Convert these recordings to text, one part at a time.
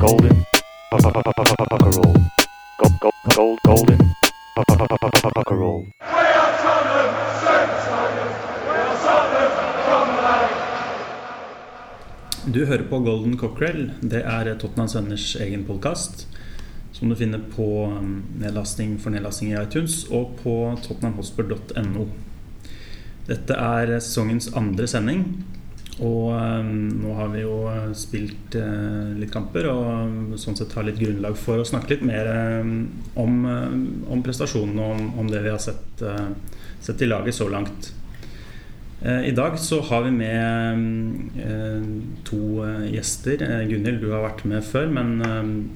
golden roll. Gold, gold, gold, golden roll. Du hører på Golden Cockrell. Det er Tottenham Sønners egen podkast. Som du finner på nedlasting for nedlasting i iTunes og på tottenhamhotspur.no. Dette er sesongens andre sending. Og um, nå har vi jo spilt uh, litt kamper og sånn sett har litt grunnlag for å snakke litt mer om, om prestasjonene og om, om det vi har sett, sett i laget så langt. Eh, I dag så har vi med eh, to eh, gjester. Gunhild, du har vært med før, men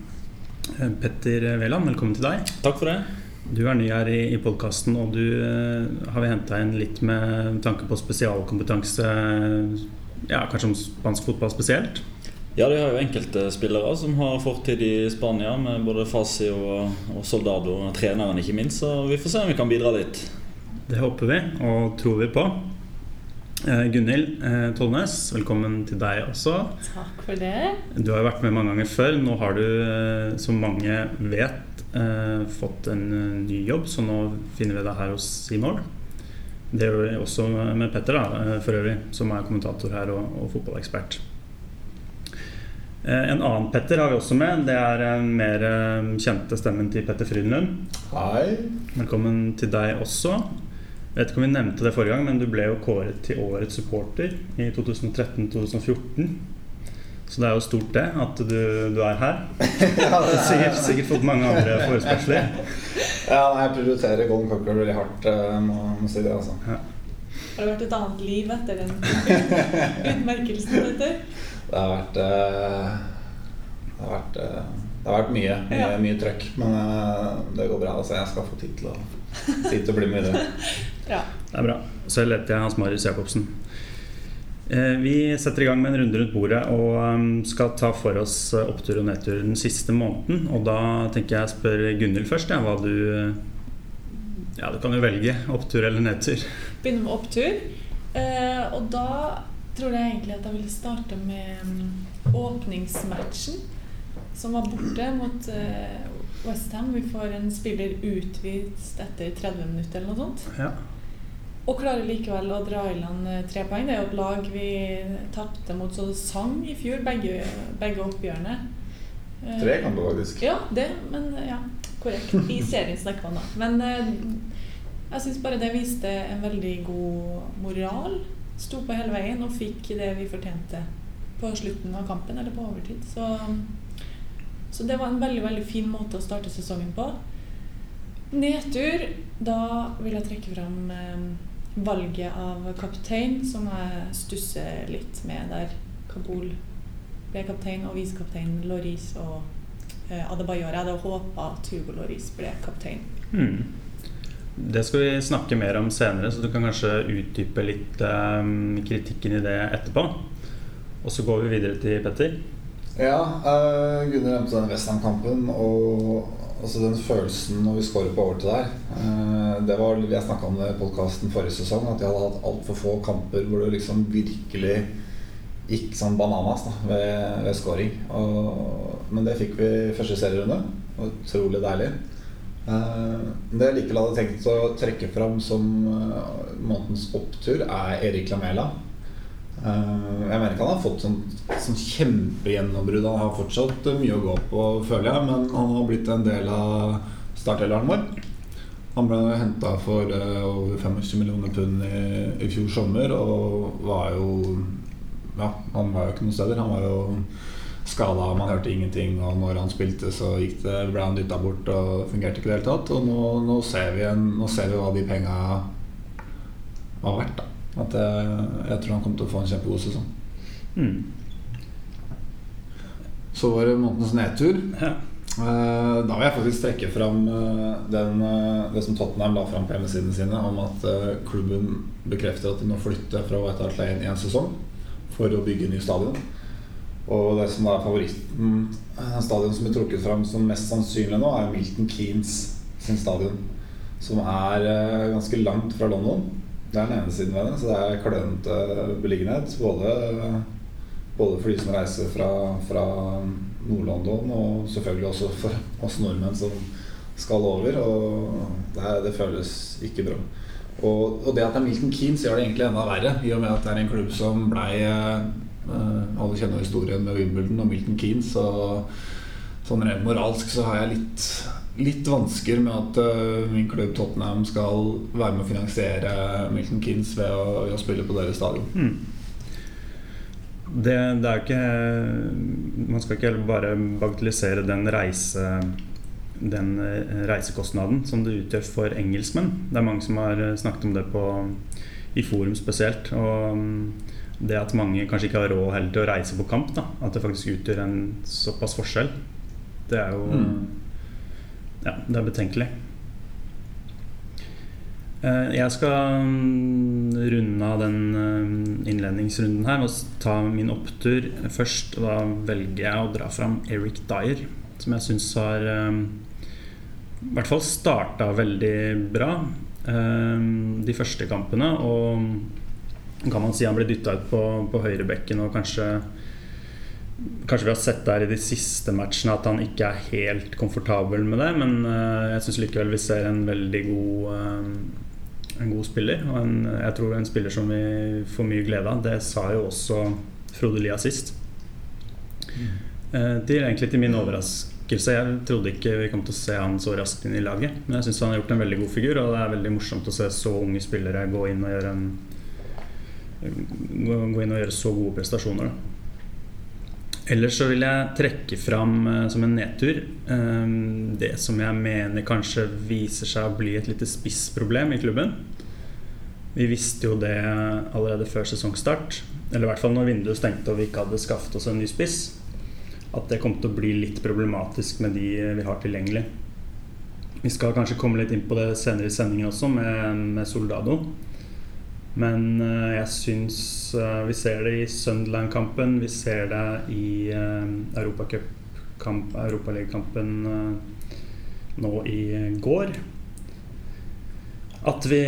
Petter Veland, velkommen til deg. Takk for det. Du er ny her i, i podkasten, og du har vi henta inn litt med tanke på spesialkompetanse, ja, kanskje om spansk fotball spesielt? Ja, de har jo enkelte spillere som har fortid i Spania, med både Fasi og, og Soldado, treneren ikke minst, så vi får se om vi kan bidra litt. Det håper vi, og tror vi på. Eh, Gunhild eh, Tollnes, velkommen til deg også. Takk for det. Du har jo vært med mange ganger før. Nå har du, eh, som mange vet, fått en ny jobb, så nå finner vi deg her hos Seymour. Det gjør vi også med Petter, da, for øvrig, som er kommentator her og, og fotballekspert. En annen Petter har vi også med. Det er den mer kjente stemmen til Petter Frydenlund. Hei. Velkommen til deg også. Jeg vet ikke om vi nevnte det forrige gang, men du ble jo kåret til årets supporter i 2013-2014. Så det er jo stort, det, at du, du er her. ja, det er sikkert, sikkert fått mange andre forespørsler. ja, nei, jeg prioriterer Golden Cocker veldig hardt, eh, må, må si det. altså. Ja. Har det vært et annet liv etter den utmerkelsen? Etter? Det har vært uh, Det har vært, uh, det har vært mye, mye, ja. mye trøkk. Men det går bra. altså Jeg skal få tid til å, tid til å bli med i det. Ja. Det er bra. Så heter jeg Hans Marius Jacobsen. Eh, vi setter i gang med en runde rundt bordet og um, skal ta for oss eh, opptur og nedtur den siste måneden. Og da tenker jeg spør Gunhild først, ja, hva du eh, Ja, du kan jo velge opptur eller nedtur. Begynne med opptur. og da tror jeg egentlig at jeg ville starte med um, åpningsmatchen, som var borte mot Westham. Vi får en spiller utvist etter 30 minutter eller noe sånt. Ja. Og klarer likevel å dra i land eh, tre poeng. Det er jo et lag vi tapte mot så det sang i fjor, begge, begge oppgjørene. Tre kan du faktisk. Ja, det, men ja, korrekt. I serien snakker man da. Men eh, jeg syns bare det viste en veldig god moral. Sto på hele veien og fikk det vi fortjente på slutten av kampen, eller på overtid. Så, så det var en veldig, veldig fin måte å starte sesongen på. Nedtur, da vil jeg trekke fram valget av kaptein som jeg stusser litt med der. Kabul ble kaptein, og visekaptein Loris og eh, Adebayor. Jeg hadde håpa at Hugo Loris ble kaptein. Mm. Det skal vi snakke mer om senere, så du kan kanskje utdype litt eh, kritikken i det etterpå. Og så går vi videre til Petter. Ja, uh, Gunnar nevnte den Western-kampen. Og Altså den følelsen når vi scorer på overtid der eh, Det var Jeg snakka om det i podkasten forrige sesong, at jeg hadde hatt altfor få kamper hvor det liksom virkelig gikk sånn bananas da, ved, ved scoring. Og, men det fikk vi første serierunde. Utrolig deilig. Eh, det jeg likevel hadde tenkt å trekke fram som eh, månedens opptur, er Erik Lamela. Eh, jeg mener ikke han har fått sånn, sånn kjempegjennombrudd. Han har fortsatt mye å gå på, føler jeg, men han har blitt en del av startelveren vår. Han ble henta for uh, over 25 millioner pund i, i, fjor sommer og var jo Ja, han var jo ikke noen steder. Han var jo skada, man hørte ingenting. Og når han spilte, så gikk det, ble han dytta bort og fungerte ikke i det hele tatt. Og nå, nå, ser vi en, nå ser vi hva de penga var verdt, da. At jeg, jeg, tror han kommer til å få en kjempegod sesong. Mm. Så var det månedens nedtur. Ja. Eh, da vil jeg faktisk trekke fram eh, den, eh, det som Tottenham la fram på hjemmesidene sine, om at klubben bekrefter at de må flytte fra White Hart Lane i en sesong for å bygge ny stadion. Og det som er favoritten, stadion som blir trukket fram som mest sannsynlig nå, er Milton Keanes sin stadion. Som er ganske langt fra London. Det er den ene siden ved det. Så det er klønete beliggenhet. Både Både for de som reiser fra, fra Nord-London, og selvfølgelig også for oss nordmenn som skal over. Og det, er, det føles ikke bra. Og, og, det at det er Milton Keanes gjør det egentlig enda verre, i og med at det er en klubb som blei uh, Alle kjenner historien med Wimbledon og Milton Keanes. Og sånn rent moralsk så har jeg litt, litt vansker med at uh, min klubb Tottenham skal være med å finansiere Milton Kins ved å, ved å spille på deres stadion. Mm. Det, det, er ikke Man skal ikke bare bagatellisere den reise den reisekostnaden som det utgjør for engelskmenn. Det er mange som har snakket om det på, i forum spesielt. Og mm, det at mange kanskje ikke har råd heller til å reise på kamp, da, at det faktisk utgjør en såpass forskjell, det er jo mm. Ja, det er betenkelig. Eh, jeg skal mm, runde av den eh, innledningsrunden her med å ta min opptur først. Og Da velger jeg å dra fram Eric Dyer, som jeg syns har eh, i hvert fall starta veldig bra de første kampene. Og kan man si han ble dytta ut på, på høyrebekken og kanskje Kanskje vi har sett der i de siste matchene at han ikke er helt komfortabel med det, men jeg syns likevel vi ser en veldig god en god spiller. Og en, jeg tror en spiller som vi får mye glede av. Det sa jo også Frode Lia sist. Mm. Eh, til, egentlig til min overraskelse. Jeg trodde ikke vi kom til å se han så raskt inn i laget. Men jeg syns han har gjort en veldig god figur, og det er veldig morsomt å se så unge spillere gå inn og gjøre en gå inn og gjøre så gode prestasjoner. Da. Ellers så vil jeg trekke fram uh, som en nedtur um, det som jeg mener kanskje viser seg å bli et lite spissproblem i klubben. Vi visste jo det allerede før sesongstart, eller i hvert fall når vinduet stengte og vi ikke hadde skaffet oss en ny spiss, at det kom til å bli litt problematisk med de vi har tilgjengelig. Vi skal kanskje komme litt inn på det senere i sendingen også, med, med Soldado. Men uh, jeg syns uh, vi ser det i Sunderland-kampen, vi ser det i uh, Europaligakampen uh, nå i går. At vi,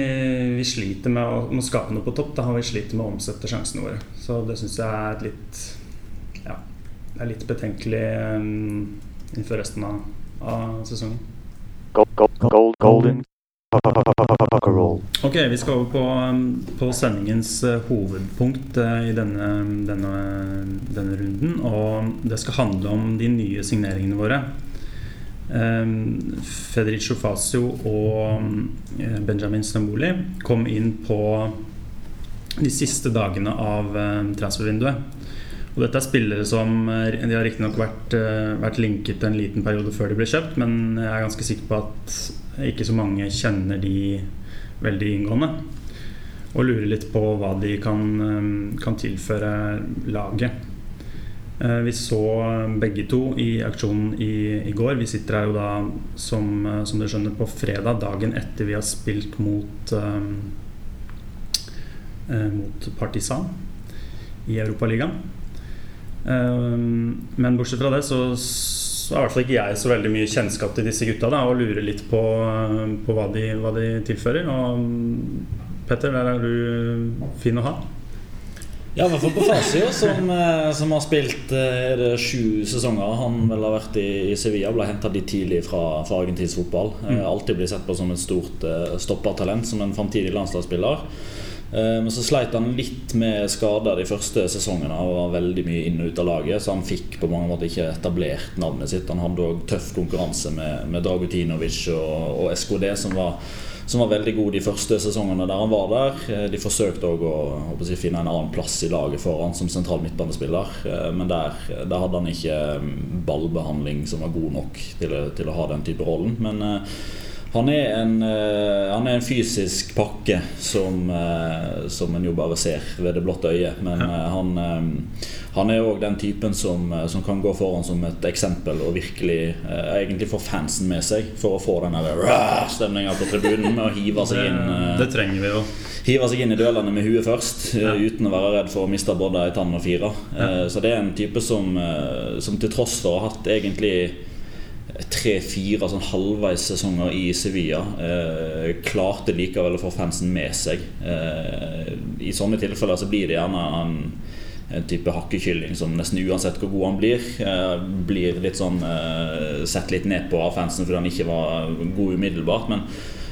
vi sliter med å, med å, skape noe på topp. Da har vi sliter med å omsette sjansene våre. Så det syns jeg er litt Ja, det er litt betenkelig um, innenfor resten av, av sesongen. Gold, gold, gold, golden Ok, Vi skal over på, um, på sendingens uh, hovedpunkt uh, i denne, denne, denne, runden. Og det skal handle om de nye signeringene våre. Um, Federico Fasio og um, Benjamin Stamboli kom inn på de siste dagene av transfervinduet. Og dette er spillere som uh, De har riktignok vært, vært linket en liten periode før de ble kjøpt, men jeg er ganske sikker på at ikke så mange kjenner de veldig inngående. Og lurer litt på hva de kan, um, kan tilføre laget. Eh, vi så begge to i aksjonen i, i, går. Vi sitter her jo da, som, eh, som dere skjønner, på fredag, dagen etter vi har spilt mot, eh, mot Partisan i Europaligaen. Eh, men bortsett fra det så så har i hvert fall ikke jeg så veldig mye kjennskap til disse gutta da, og lurer litt på, på hva, de, hva, de, tilfører. Og Petter, der er du fin å ha. Ja, i hvert fall på Fasio, som, eh, som, har spilt eh, er det sju sesonger. Han vel har vært i, i Sevilla, ble henta litt tidlig fra, fra argentinsk fotball. Mm. Alltid blir sett på som et stort stoppertalent, som en framtidig landslagsspiller. Eh, men så sleit han litt med skader de første sesongene og var veldig mye inn og ut av laget. Så han fikk på mange måter ikke etablert navnet sitt. Han hadde òg tøff konkurranse med, med Dragutinovic og, og SKD, som var, som var, veldig gode de første sesongene der han var der. Eh, de forsøkte òg å, å finne en annen plass i laget for han som sentral midtbanespiller. Eh, men der, der, hadde han ikke mm, ballbehandling som var god nok til, til å ha den type rollen. Men han er, en, uh, han er en fysisk pakke som, uh, som en jo bare ser ved det blotte øyet. Men uh, han, han, er òg den typen som, som, kan gå foran som et eksempel og virkelig egentlig få fansen med seg for å få den stemninga på tribunen med å hive seg inn det, det trenger vi jo Hive seg inn i duellene med huet først, ja. uten å være redd for å miste både ei tann og fire. Ja. Så det er en type som, som til tross for å ha hatt egentlig tre-fire sånn halvveis sesonger i Sevilla. Eh, klarte likevel å få fansen med seg. Eh, I sånne tilfeller så blir det gjerne en, en type hakkekylling som nesten uansett hvor god han blir, eh, blir litt sånn eh, sett litt ned på av fansen fordi han ikke var god umiddelbart. Men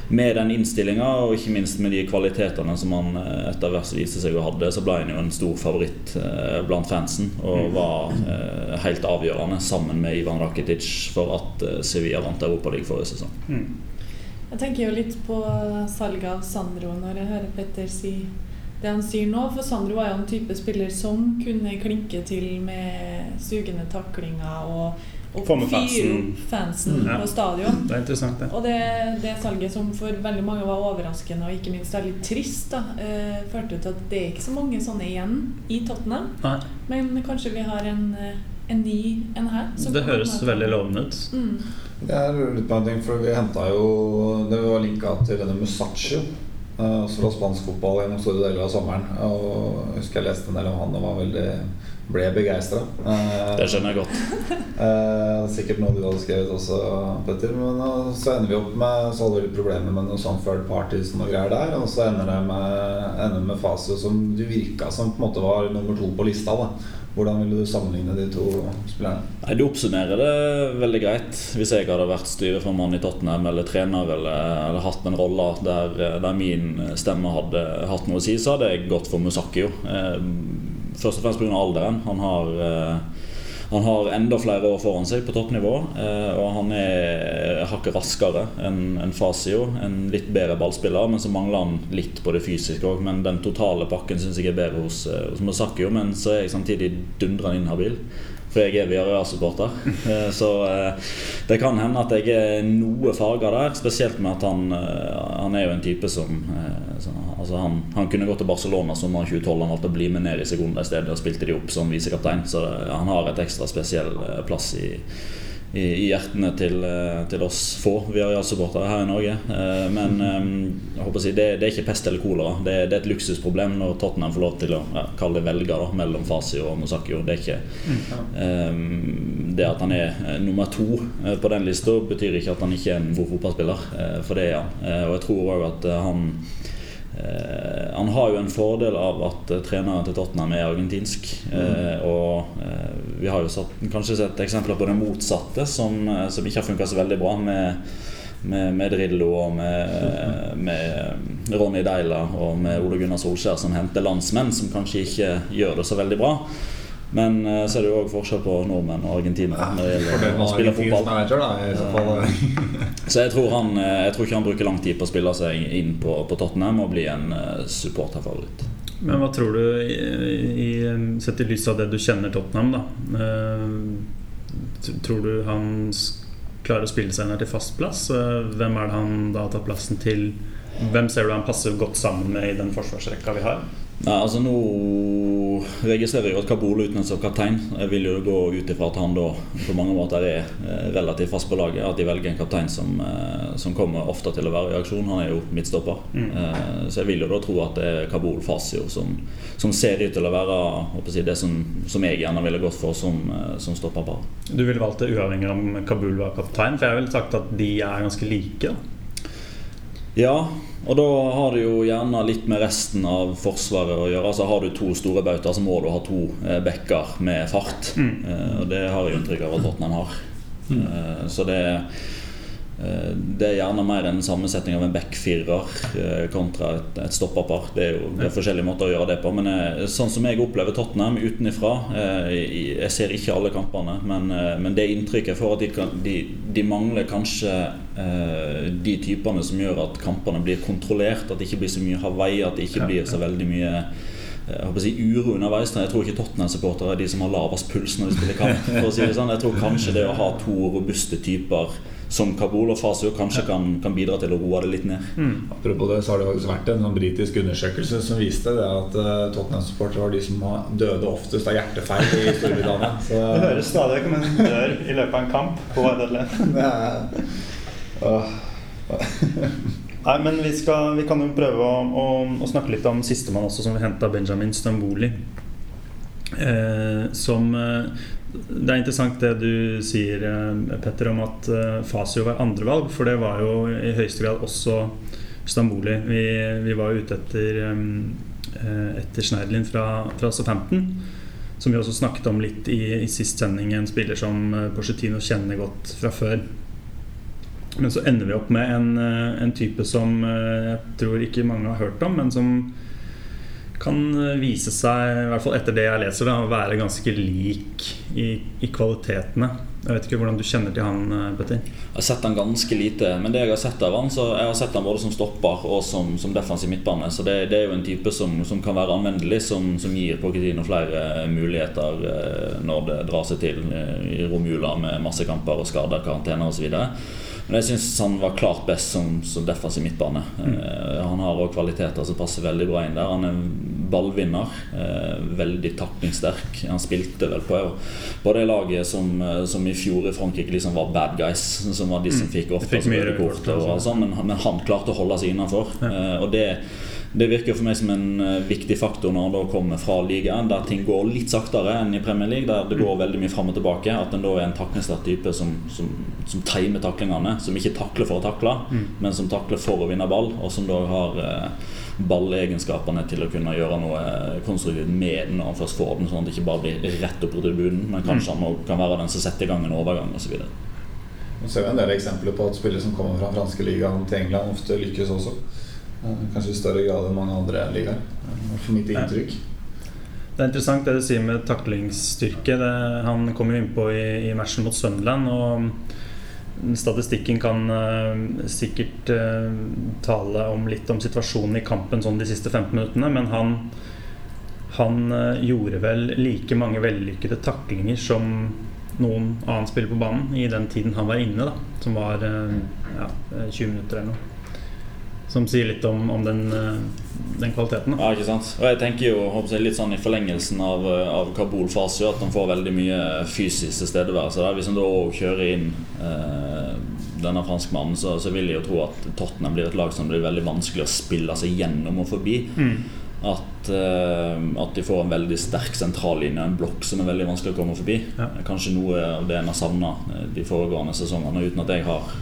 med den innstillinga og ikke minst med de kvalitetene som han eh, etter hvert viste seg å hadde, så ble han jo en stor favoritt eh, blant fansen og var eh, helt avgjørende sammen med Ivan Rakitic for at Sevilla vant Europaligaen forrige sesong. Mm. Jeg tenker jo litt på salget av Sandro når jeg hører Petter si det han sier nå. For Sandro var jo en type spiller som kunne klinke til med sugende taklinger og, og fyre fansen. fansen Mm. Ja. på stadion. Det er interessant, det. Og det, det salget som for veldig mange var overraskende og ikke minst veldig trist, da, eh, førte til at det er ikke så mange sånne igjen i Tottenham. Nei, Men kanskje vi har en, eh, en ny en her? som det høres veldig lovende ut. Mm. Jeg lurer litt på en ting, for vi henta jo Det var linka til denne Musacchio. Uh, fra var spansk fotball gjennom store deler av sommeren. Og jeg husker jeg leste en del om han og var veldig ble begeistra. Det skjønner jeg godt. Eh, sikkert noe du hadde skrevet også, Petter. Men eh, så ender vi opp med Så hadde vi problemer med noe sånn third parties og noe greier der. Og så ender det med, ender med Fasio som du virka som på en måte var nummer to på lista. da Hvordan ville du sammenligne de to spillerne? Du oppsummerer det veldig greit. Hvis jeg hadde vært styreformann i Tottenham eller trener eller, eller hatt en rolle der, der min stemme hadde hatt noe å si, så hadde jeg gått for Musakio. Eh, først og fremst pga. alderen. Han har, eh, han har enda flere år foran seg på toppnivå. eh, og han er hakket raskere enn Fasio. En litt bedre ballspiller, men så mangler han litt på det fysiske òg. Men den totale pakken syns jeg er bedre hos, eh, hos Masakio, Men så er jeg samtidig dundrende inhabil. For jeg er Villarreal-supporter. Eh, Så eh, det kan hende at jeg er noe farga der. Spesielt med at han, eh, han er jo en type som så, altså han, han kunne gått til Barcelona sommeren 2012. Han valgte å bli med ned i Segunda i stedet og spilte de opp som visekaptein. Så han har et ekstra spesiell plass i, i, i hjertene til, eh, til oss få Villarreal-supportere her i Norge. Eh, Men eh, jeg håper å si, det, det er ikke pest eller kolera. Det, det er et luksusproblem når Tottenham får lov til å ja, kalle det velge da, mellom Fasi og Mosakio. Det er ikke um, Det at han er nummer to på den lista, betyr ikke at han ikke er en god fotballspiller. For det er han. Og jeg tror òg at han Han har jo en fordel av at eh, treneren til Tottenham er argentinsk. Eh, Og eh, vi har jo satt, kanskje sett eksempler på det motsatte, som, eh, som ikke har funka så veldig bra. med med, med Drillo og med, med Ronny Deila og med Ole Gunnar Solskjær som henter landsmenn som kanskje ikke gjør det så veldig bra. Men eh, så er det jo òg forskjell på nordmenn og argentinere når det gjelder å spille fotball. manager, da, i så fall. Så jeg tror, han, eh, jeg tror ikke han bruker lang tid på å spille seg inn på, på Tottenham og bli en eh, supporterfavoritt. Men hva tror du, i, i, sett i lys av det du kjenner Tottenham, da eh, Tror du han klarer å spille seg ned til fast plass? Eh, Hvem er det han da har tatt plassen til? Hvem ser du han passer godt sammen med i den forsvarsrekka vi har? Nei, altså Nå registrerer jeg jo at Kabul utnevnt som kaptein. Jeg vil jo gå ut ifra at han da på mange måter er eh, relativt fast på laget. At de velger en kaptein som, eh, som kommer ofte til å være i aksjon. Han er jo midtstopper. Mm. Eh, Så jeg vil jo da tro at det er Kabul Fasio som, som ser ut til å være å si, det som, som jeg gjerne ville gått for som, som stopperpar. Du ville valgt det uavhengig om Kabul var kaptein? For jeg ville sagt at de er ganske like. da Ja, og da har det jo gjerne litt med resten av Forsvaret å gjøre. Altså Har du to store bauter, så må du ha to eh, backer med fart. Mm. Eh, og det har jeg inntrykk av at Tottenham har. Eh, så det, eh, det er gjerne mer en sammensetning av en back-firer eh, kontra et, et stopperpar. Det er jo det er forskjellige måter å gjøre det på. Men eh, sånn som jeg opplever Tottenham utenifra eh, Jeg ser ikke alle kampene, men, eh, men det inntrykket jeg får at de, kan, de, de mangler kanskje eh, de typene som gjør at kampene blir kontrollert. At det ikke blir så mye Hawaii, at det ikke blir så veldig mye eh, jeg håper å si uro underveis. Jeg tror ikke Tottenham-supportere er de som har lavest puls når de spiller kamp. For å si det sånn. Jeg tror kanskje det å ha to robuste typer som Kabul og Fasu kanskje kan, kan bidra til å roe det litt ned. Mm. Apropos det, så har det faktisk vært en sånn britisk undersøkelse som viste det at uh, Tottenham-supportere var de som døde oftest av hjertefeil i Storbritannia. Så Det høres stadig ut som en dør i løpet av en kamp på er Åh. Nei, men vi, skal, vi kan jo prøve å, å, å snakke litt om sistemann også, som vi henta Benjamin Stamboli. Eh, som eh, Det er interessant det du sier, eh, Petter, om at eh, Fasio var andrevalg, for det var jo i høyeste grad også Stamboli. Vi, vi var ute etter, eh, etter Schneiderlin fra, fra Southampton. som vi også snakket om litt i, i sist sending, en spiller som Porcetino kjenner godt fra før. Men så ender vi opp med en, en type som jeg tror ikke mange har hørt om, men som kan eh, vise seg, i hvert fall etter det jeg leser, da, å være ganske lik i, i kvalitetene. Jeg vet ikke hvordan du kjenner til han, eh, Petter? Jeg har sett han ganske lite, men det jeg har sett av han, så jeg har sett han både som stopper og som, som defensiv midtbane. Så det, det er jo en type som, som kan være anvendelig, som, som gir Pochettino flere muligheter eh, når det drar seg til i romjula med masse kamper og skader, karantener osv. Men jeg syns han var klart best som, som defensiv midtbane. Eh, han har òg kvaliteter som passer veldig bra inn der. Han er ballvinner. Uh, veldig taklingssterk. Han spilte vel på, på det laget som, eh, som i fjor i Frankrike liksom var bad guys. Som var de som Mm. fikk ofte Fikk røde røde kort. altså. sånn, men, men han klarte å holde seg innenfor. Ja. Uh, og det det virker for meg som en eh, viktig faktor når en da kommer fra ligaen der ting går litt saktere enn i Premier League, der det går veldig mye fram og tilbake. At en da er en taklingssterk type som, som, som timer taklingene. Som ikke takler for å takle, Mm. men som takler for å vinne ball. Og som da har eh, ballegenskapene til å kunne gjøre noe eh, konstruktivt med den når han først får den, sånn at det ikke bare blir rett opp på tribunen, men kanskje han også kan være den som setter i gang en overgang osv. Nå ser vi en del eksempler på at spillere som kommer fra franske ligaen til England, ofte lykkes også. Kanskje i større grad enn mange andre ligaer. For mitt inntrykk. Det er interessant det du sier med taklingsstyrke. Det, han kom jo innpå i, i matchen mot Sunderland. Og statistikken kan uh, sikkert uh, tale om litt om situasjonen i kampen sånn de siste 15 minuttene, men han, han uh, gjorde vel like mange vellykkede taklinger som noen annen spiller på banen i den tiden han var inne, da, som var ja, 20 minutter eller noe. Som sier litt om, om den, eh, den kvaliteten. Da. Ja, ikke sant? Og jeg tenker jo håper jeg, litt sånn i forlengelsen av, eh, av Kabul Fasio at han får veldig mye fysisk tilstedeværelse der. Hvis han da òg kjører inn eh, denne franskmannen, så, så vil jeg jo tro at Tottenham blir et lag som blir veldig vanskelig å spille seg gjennom og forbi. Mm. At, eh, at de får en veldig sterk sentrallinje, en blokk som er veldig vanskelig å komme forbi. Ja. Kanskje noe av det en har savna de foregående sesongene, uten at jeg har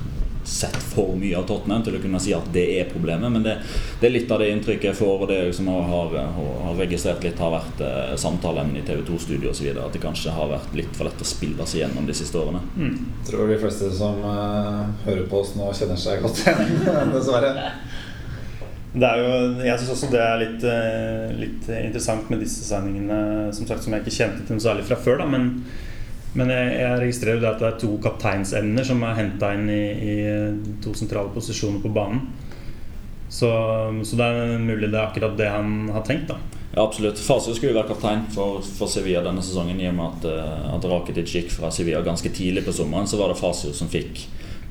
sett for mye av Tottenham til å kunne si at det er problemet. Men det, det er litt av det inntrykket jeg får, og det som jeg har, har registrert litt, har vært eh, samtaleemne i TV 2-studio osv. At det kanskje har vært litt for lett å spille seg gjennom de siste årene. Mm. Jeg tror de fleste som eh, hører på oss nå, kjenner seg godt igjen, dessverre. Det er jo, jeg syns også det er litt, eh, litt interessant med disse signingene som sagt, som jeg ikke kjente til noe særlig fra før. Da, men, men jeg, jeg registrerer at det er to kapteinsemner som er henta inn i, i to sentrale posisjoner på banen. Så, så det er mulig det er akkurat det han har tenkt. da Ja, absolutt. Fasio skulle jo være kaptein for, for Sevilla denne sesongen. I og med at, eh, at Rakitic gikk fra Sevilla ganske tidlig på sommeren, så var det Fasio som fikk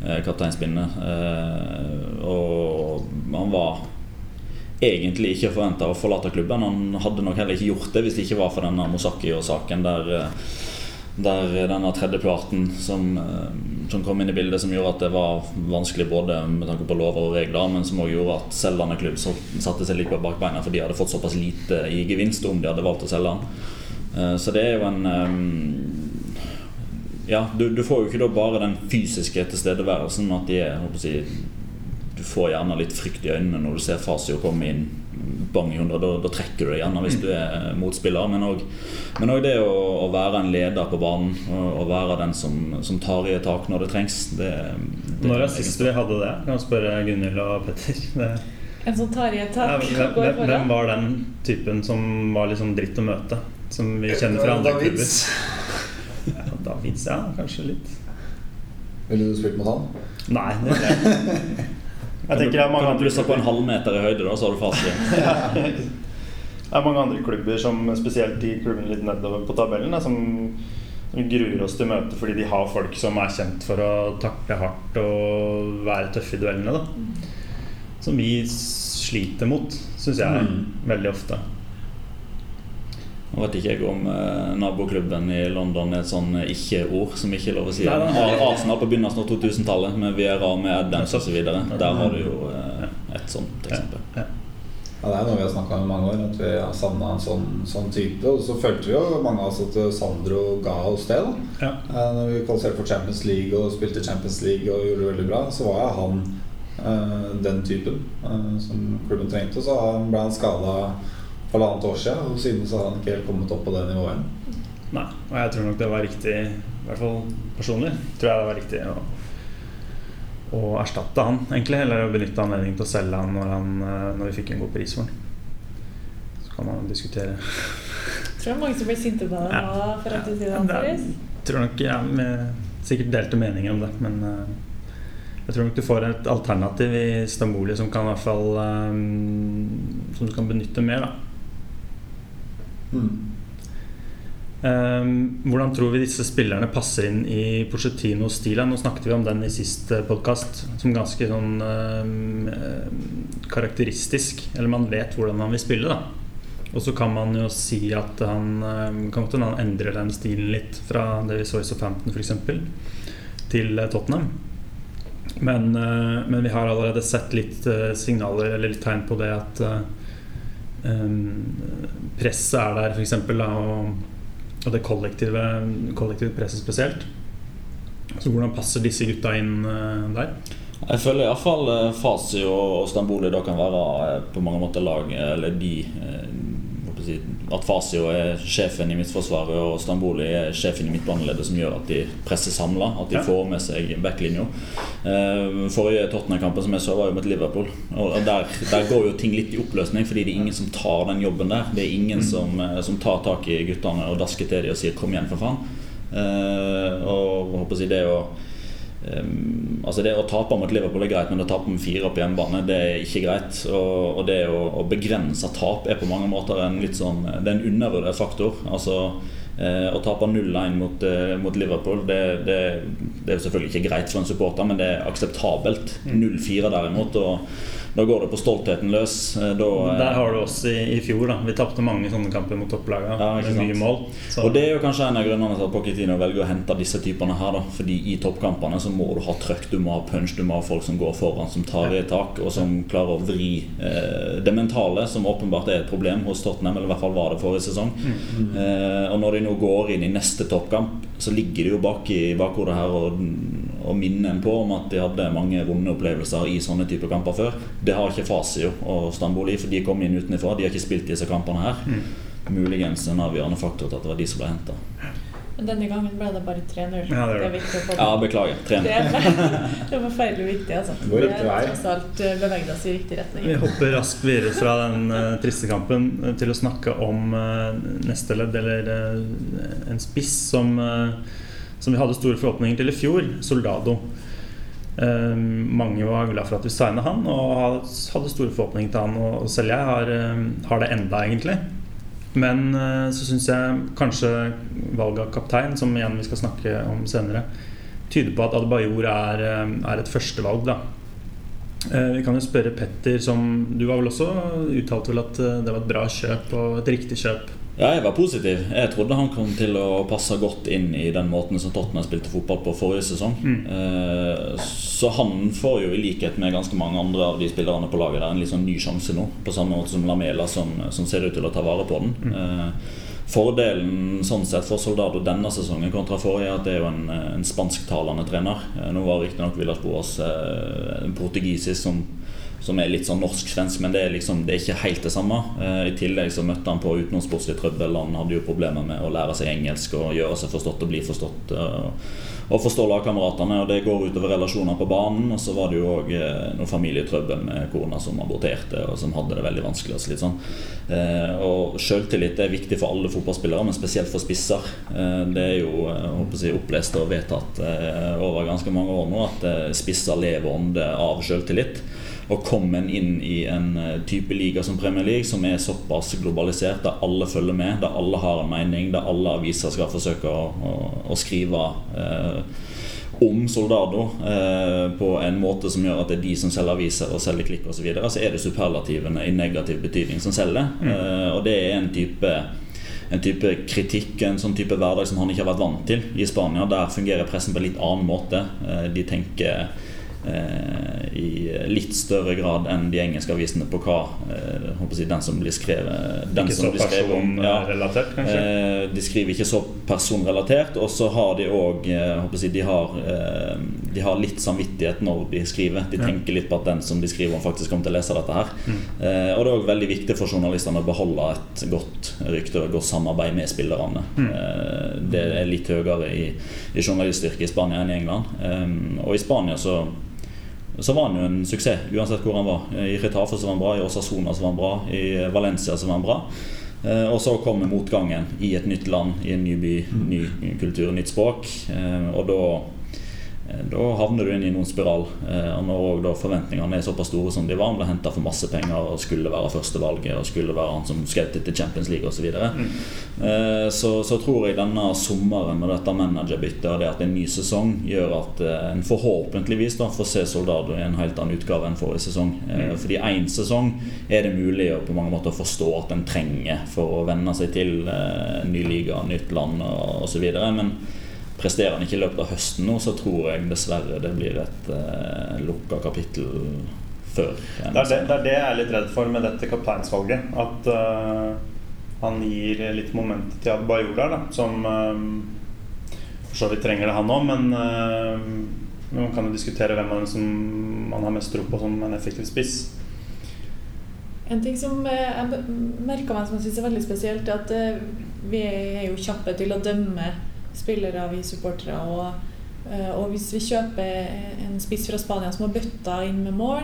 eh, kapteinspinnet. Eh, og han var egentlig ikke forventa å forlate klubben. Han hadde nok heller ikke gjort det hvis det ikke var for denne Mosaki-saken der, eh, der denne tredjeparten som, eh, som kom inn i bildet, som gjorde at det var vanskelig både med tanke på lover og regler, men som også gjorde at selgende klubb satte seg litt på bakbeina for de hadde fått såpass lite i gevinst om de hadde valgt å selge den. Eh, Så det er jo en eh, Ja, du, du får jo ikke da bare den fysiske tilstedeværelsen, at de er håper å si, Du får gjerne litt frykt i øynene når du ser Fasio komme inn bang i 100. Da, da trekker du deg gjerne hvis du er motspiller. Men òg det å, å være en leder på banen og, og være den som, som tar i et tak når det trengs. Det, det Når er sist vi hadde det? Kan jeg spørre Gunhild og Petter. Det, En som tar i et ja, tak hvem, hvem, hvem var den typen som var litt sånn dritt å møte? Som vi kjenner fra andre klubber? Ja, Davids, ja, kanskje litt. Ville du spilt mot han? Nei, det er jeg. Tenker det er mange Kan du andre plusse på en halv meter i høyde, da, så har du Fasio. Det er mange andre klubber, som spesielt de klubbene litt nedover på tabellen, da, som som gruer oss til møte fordi de har folk som er kjent for å takle hardt og være tøffe i duellene. Da. Som vi sliter mot, syns jeg, Mm. veldig ofte. Nå vet ikke jeg om eh, naboklubben i London er et sånn eh, ikke-ord som ikke er lov å si. Arsenal på begynnelsen av 2000-tallet med Viera, med Adams osv. Der har du jo eh, et sånt eksempel. Ja. Det er noe vi har snakka om i mange år, at vi har savna en sånn, sånn type. Og så følte vi jo mange av oss at Sandro ga oss det. da. Ja. Eh, Når vi kvalifiserte for Champions League og spilte Champions League og gjorde det veldig bra, så var jo han eh, den typen eh, som klubben trengte. Så ble han skada halvannet år siden, og siden så har han ikke helt kommet opp på det nivået. Nei, og jeg tror nok det var riktig, i hvert fall personlig, tror jeg det var riktig å, å erstatte han, egentlig. Eller å benytte anledningen til å selge han når, han eh, når vi fikk en god pris for han. Så kan man diskutere. Jeg tror det er mange som blir sinte på deg nå for at du sier det. Andreas. tror nok ja, med sikkert delte meninger om det, men eh, jeg tror nok du får et alternativ i Stamboli som kan i hvert fall um, Som du kan benytte mer, da. Eh, hvordan tror vi disse spillerne passer inn i Porcettinos stil? Nå snakket vi om den i siste podkast, som ganske sånn um, karakteristisk. Eller man vet hvordan han vil spille, da. Og så kan man jo si at han eh, kan godt hende han endrer den stilen litt fra det vi så i Southampton f.eks. til eh, Tottenham. Men, eh, men vi har allerede sett litt eh, signaler eller litt tegn på det at eh, em, presset er der, f.eks. Og, og det kollektive, kollektive presset spesielt. Så hvordan passer disse gutta inn eh, der? Jeg føler iallfall Fasi og Stamboli da kan være eh, på mange måter lag Eller de eh, si, At Fasio er sjefen i midtforsvaret og Stamboli er sjefen i midtbaneleddet som gjør at de presser samla. At de får med seg backlinja. Eh, Forrige Tottenham-kampen som jeg så, var jo mot Liverpool. Og der, der går jo ting litt i oppløsning, fordi det er ingen som tar den jobben der. Det er ingen som, eh, som tar tak i guttene og dasker til dem og sier 'kom igjen, for faen'. Eh, og håper å si det å Um, altså det Å tape mot Liverpool er greit, men å tape med fire opp hjemmebane det er ikke greit. Og, og det å, å begrense tap er på mange måter en litt sånn Det er en undervurdert faktor. Altså eh, Å tape 0-1 mot, eh, mot Liverpool det, det, det er selvfølgelig ikke greit for en supporter, men det er akseptabelt. 0-4 derimot, og da går det på stoltheten løs. Eh, Da, eh, Der har du oss i, i fjor. da Vi tapte mange sånne kamper mot topplagene Ja, mye mål. Så, Og Det er jo kanskje en av grunnene til at Pochettino velger å hente disse typene her. da Fordi i toppkampene så må du ha trøkk, du må ha punch, du må ha folk som går foran, som tar i tak, og som klarer å vri eh, det mentale, som åpenbart er et problem hos Tottenham, eller i hvert fall var det forrige sesong. Eh, og når de nå går inn i neste toppkamp, så ligger de jo bak i bakhodet her og, og minne en på om at de hadde mange vonde opplevelser i sånne typer kamper før. Det har ikke Fasio og Stamboli, for de kom inn utenfra. De har ikke spilt disse kampene her. Muligens en avgjørende faktor til at det var de som ble henta. Men denne gangen ble det bare 3-0. Ja, det det er viktig å få Ja, beklager. Trener. Det er, er forferdelig viktig, altså. Det går Vi riktig vei. tross alt eh, beveget oss i riktig retning. Vi hopper raskt videre fra den uh, triste kampen eh, til å snakke om uh, neste ledd, eller uh, en spiss som, eh, som vi hadde store forhåpninger til i fjor, Soldado. Eh, mange var glad for at vi signa han, og hadde store forhåpninger til han. Og selv jeg har, eh, har det enda, egentlig. Men uh, så syns jeg kanskje valget av kaptein, som igjen vi skal snakke om senere, tyder på at Adebayor er, eh, er et førstevalg. da Uh, Vi kan jo spørre Petter, som du var vel også uttalte vel at eh, det var et bra kjøp og et riktig kjøp. Ja, jeg var positiv. Jeg trodde han kom til å passe godt inn i den måten som Tottenham spilte fotball på forrige sesong. Mm. Eh, Så han får jo i likhet med ganske mange andre av de spillerne på laget der en sånn ny sjanse nå. På samme måte som Lamela, som, som ser ut til å ta vare på den. Mm. Eh, Fordelen sånn sett for Soldado denne sesongen kontra forrige er at det er jo en, en spansktalende trener. Eh, Nå var riktignok Villas Boas eh, portugisisk som som er litt sånn norsk-svensk, men det er liksom Det er ikke helt det samme. Eh, I tillegg så møtte han på utenomsportslig trøbbel. Han hadde jo problemer med å lære seg engelsk og gjøre seg forstått og bli forstått. eh, og forstå lagkameratene, og det går utover relasjoner på banen. Og så var det jo òg noe familietrøbbel med kona som aborterte, og som hadde det veldig vanskelig. og litt sånn. Eh, og Selvtillit er viktig for alle fotballspillere, men spesielt for spisser. Eh, det er jo eh, jeg håper å si, opplest og vedtatt eh, over ganske mange år nå at eh, spisser lever ånde av selvtillit. Og komme inn i en eh, type liga som Premier League, som er såpass globalisert, der alle følger med, der alle har en mening, der alle aviser skal forsøke å, å, å skrive eh, om Soldado eh, på en måte som gjør at det er de som selger aviser og selger klikk osv., så, videre, så er det superlativene i negativ betydning som selger. Eh, og det er en type en type kritikk, en sånn type hverdag som han ikke har vært vant til i Spania. Der fungerer pressen på en litt annen måte. Eh, De tenker i litt større grad enn de engelske avisene på hva eh, jeg å den som blir skrevet den Ikke som så blir skrevet om, ja, personrelatert, kanskje? Eh, de skriver ikke så personrelatert, og så har de òg de, har, eh, de har litt samvittighet når de skriver. De tenker litt på at den som de skriver om, faktisk kommer til å lese dette her. Mm. Eh, og det er òg veldig viktig for journalistene å beholde et godt rykte og et godt samarbeid med spillerne. Mm. Eh, det er litt høyere i, i journaliststyrke i Spania enn i England. Eh, og i Spania så så var han jo en suksess, uansett hvor han var. I Retafe så var han bra, i Osasona så var han bra, i Valencia så var han bra. Eh, og så kommer motgangen i et nytt land, i en ny by, ny kultur, nytt språk. Eh, og da da havner du inn i noen spiral. Eh, og når forventningene er såpass store som de var, han ble henta for masse penger og skulle være førstevalget og skulle være han som skjøt til Champions League osv. Så, videre. eh, så så tror jeg denne sommeren med dette managerbyttet og det at det er en ny sesong, gjør at eh, en forhåpentligvis da får se Soldado i en helt annen utgave enn forrige sesong. Mm. fordi én sesong er det mulig å på mange måter forstå at en trenger for å venne seg til eh, ny liga, nytt land osv. Men Presterer han ikke i løpet av høsten nå, så tror jeg dessverre det blir et uh, lukka kapittel før. Det er det, det er det jeg er litt redd for med dette kapteinsvalget. At uh, han gir litt moment til der, da, som uh, for så vidt trenger det, han òg. Men uh, man kan jo diskutere hvem av dem som man har mest tro på som en effektiv spiss. En ting som eh, jeg merka meg som jeg syns er veldig spesielt, er at eh, vi er jo kjappe til å dømme spillere, vi supportere. Og, eh, og hvis vi kjøper en spiss fra Spania som har bøtta inn med mål,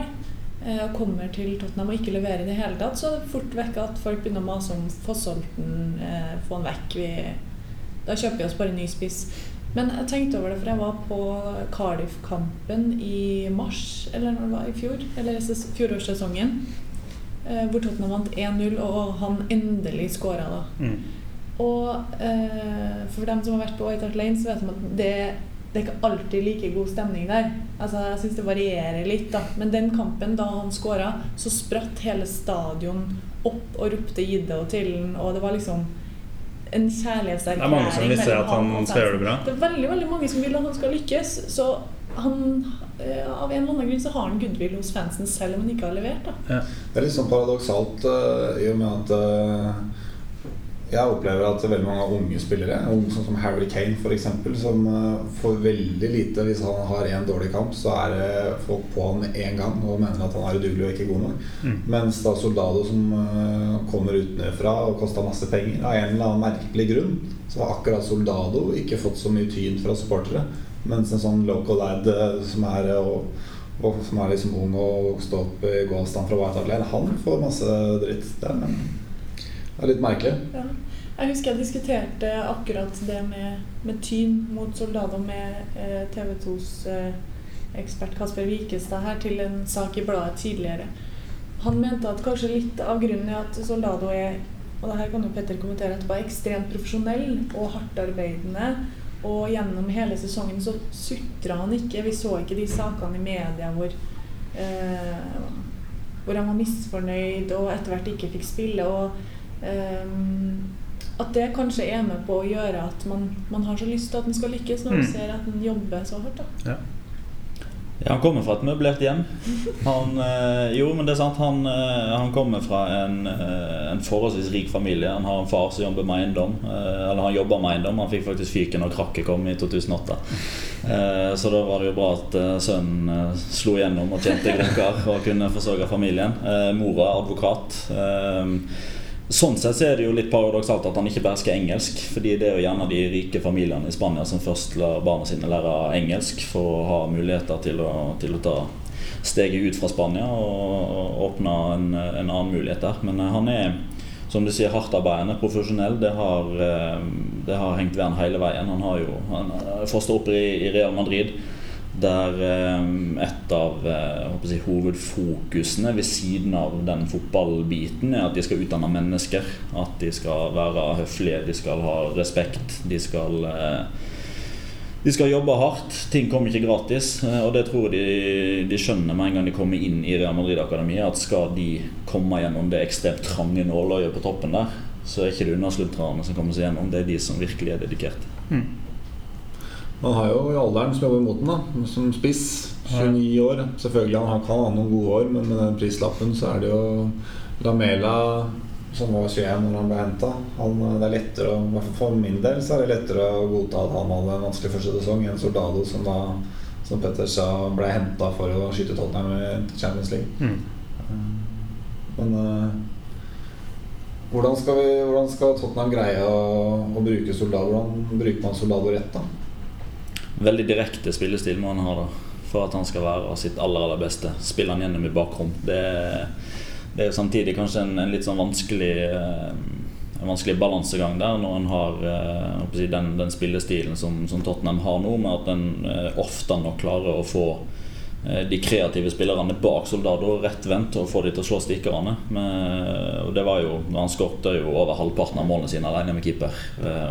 eh, og kommer til Tottenham og ikke leverer i det hele tatt, så er det fort vekk at folk begynner å mase om få solgt den, eh, få den vekk. Vi, da kjøper vi oss bare en ny spiss. Men jeg tenkte over det, for jeg var på Cardiff-kampen i mars, eller når det var i fjor, eller fjorårssesongen. eh, Hvor Tottenham vant 1-0, og han endelig skåra da. Mm. Og eh, for dem som har vært på White Hart Lane, så vet de at det, det er ikke alltid like god stemning der. Altså, Jeg syns det varierer litt, da. Men den kampen, da han skåra, så spratt hele stadion opp og ropte Gidde og til og det var liksom en kjærlighetserklæring. Det er mange som vil se at han skal gjøre det bra. Det er veldig veldig mange som vil at han skal lykkes. Så han, eh, av en eller annen grunn så har han goodwill hos fansen selv om han ikke har levert. da. Ja. Det er litt sånn paradoksalt uh, i og med at eh, jeg opplever at veldig mange unge spillere, unge sånn som Harry Kane f.eks., som eh, får veldig lite hvis han har én dårlig kamp, så er det folk på han med en gang og mener at han er udugelig og ikke god nok. Mm. Mens da Soldado som eh, kommer utenfra og kosta masse penger, av en eller annen merkelig grunn, så har akkurat Soldado ikke fått så mye tyn fra supportere. Mens en sånn local lad eh, som er, og, og, som er liksom ung og vokste opp i gåavstand fra White Hart Lane, han får masse dritt. Det er, det er litt merkelig. Ja. Jeg husker jeg diskuterte akkurat det med, med tyn mot Soldado med eh, TV 2s eh, ekspert Kasper Wikestad her til en sak i bladet tidligere. Han mente at kanskje litt av grunnen er at Soldado er og det her kan jo Petter kommentere etterpå, var ekstremt profesjonell og hardtarbeidende. Og gjennom hele sesongen så sutra han ikke. Vi så ikke de sakene i media hvor eh, hvor han var misfornøyd og etter hvert ikke fikk spille. og ehm, at det kanskje er med på å gjøre at man, man har så lyst til at man skal lykkes, når man Mm. ser at man jobber så hardt. da. Ja. Ja, han kommer fra et møblert hjem. Han, eh, jo, men det er sant. Han, eh, han kommer fra en, eh, en forholdsvis rik familie. Han har en far som jobber med eiendom. Eller han jobber med eiendom. Han fikk faktisk fyken når krakket kom i 2008. Eh, så da var det jo bra at eh, sønnen eh, slo igjennom og tjente grunker og kunne forsørge familien. Eh, mora er advokat. Eh, Sånn sett så er det jo litt paradoksalt at han ikke behersker engelsk. Fordi det er jo gjerne de rike familiene i Spania som først lar barna sine lære engelsk for å ha muligheter til å, til å ta steget ut fra Spania og, åpne en, en annen mulighet der. Men eh, han er som du sier, hardtarbeidende, profesjonell. Det har, eh, det har hengt ved han hele veien. Han har jo han er fostra opp i, i Real Madrid. Der eh, et av eh, jeg hovedfokusene ved siden av den fotballbiten er at de skal utdanne mennesker. At de skal være høflige, de skal ha respekt. De skal, eh, de skal jobbe hardt. Ting kommer ikke gratis. Og det tror jeg de, de skjønner med en gang de kommer inn i Real Madrid-akademiet. At skal de komme gjennom det ekstremt trange nåløyet på toppen der, så er ikke det unnasluntrerne som kommer seg gjennom. Det er de som virkelig er dedikerte. Man har jo i alderen som jobber mot den, da, som spiss, 29 år. Selvfølgelig han kan ha noen gode år, men med den prislappen så er det jo Lamela som var 21 når han ble henta. Det er lettere å, for min del så er det lettere å godta at han hadde en vanskelig første sesong enn Soldado, som da som Petter sa ble henta for å skyte Tottenham i Champions League. Mm. Men eh, hvordan, skal vi, hvordan skal Tottenham greie å, å bruke Soldado? Hvordan bruker man Soldado rett, da? Veldig direkte spillestil må han ha da for at han skal være sitt aller aller beste. Spille han gjennom i bakrom. Det, det er samtidig kanskje en, en litt sånn vanskelig eh, En vanskelig balansegang der når en har eh, si, den, den spillestilen som, som Tottenham har nå, med at en eh, ofte nok klarer å få de kreative spillerne bak Soldado rettvendt og få de til å slå stikkerne. Og det var jo, Han skåret jo over halvparten av målene sine alene med keeper.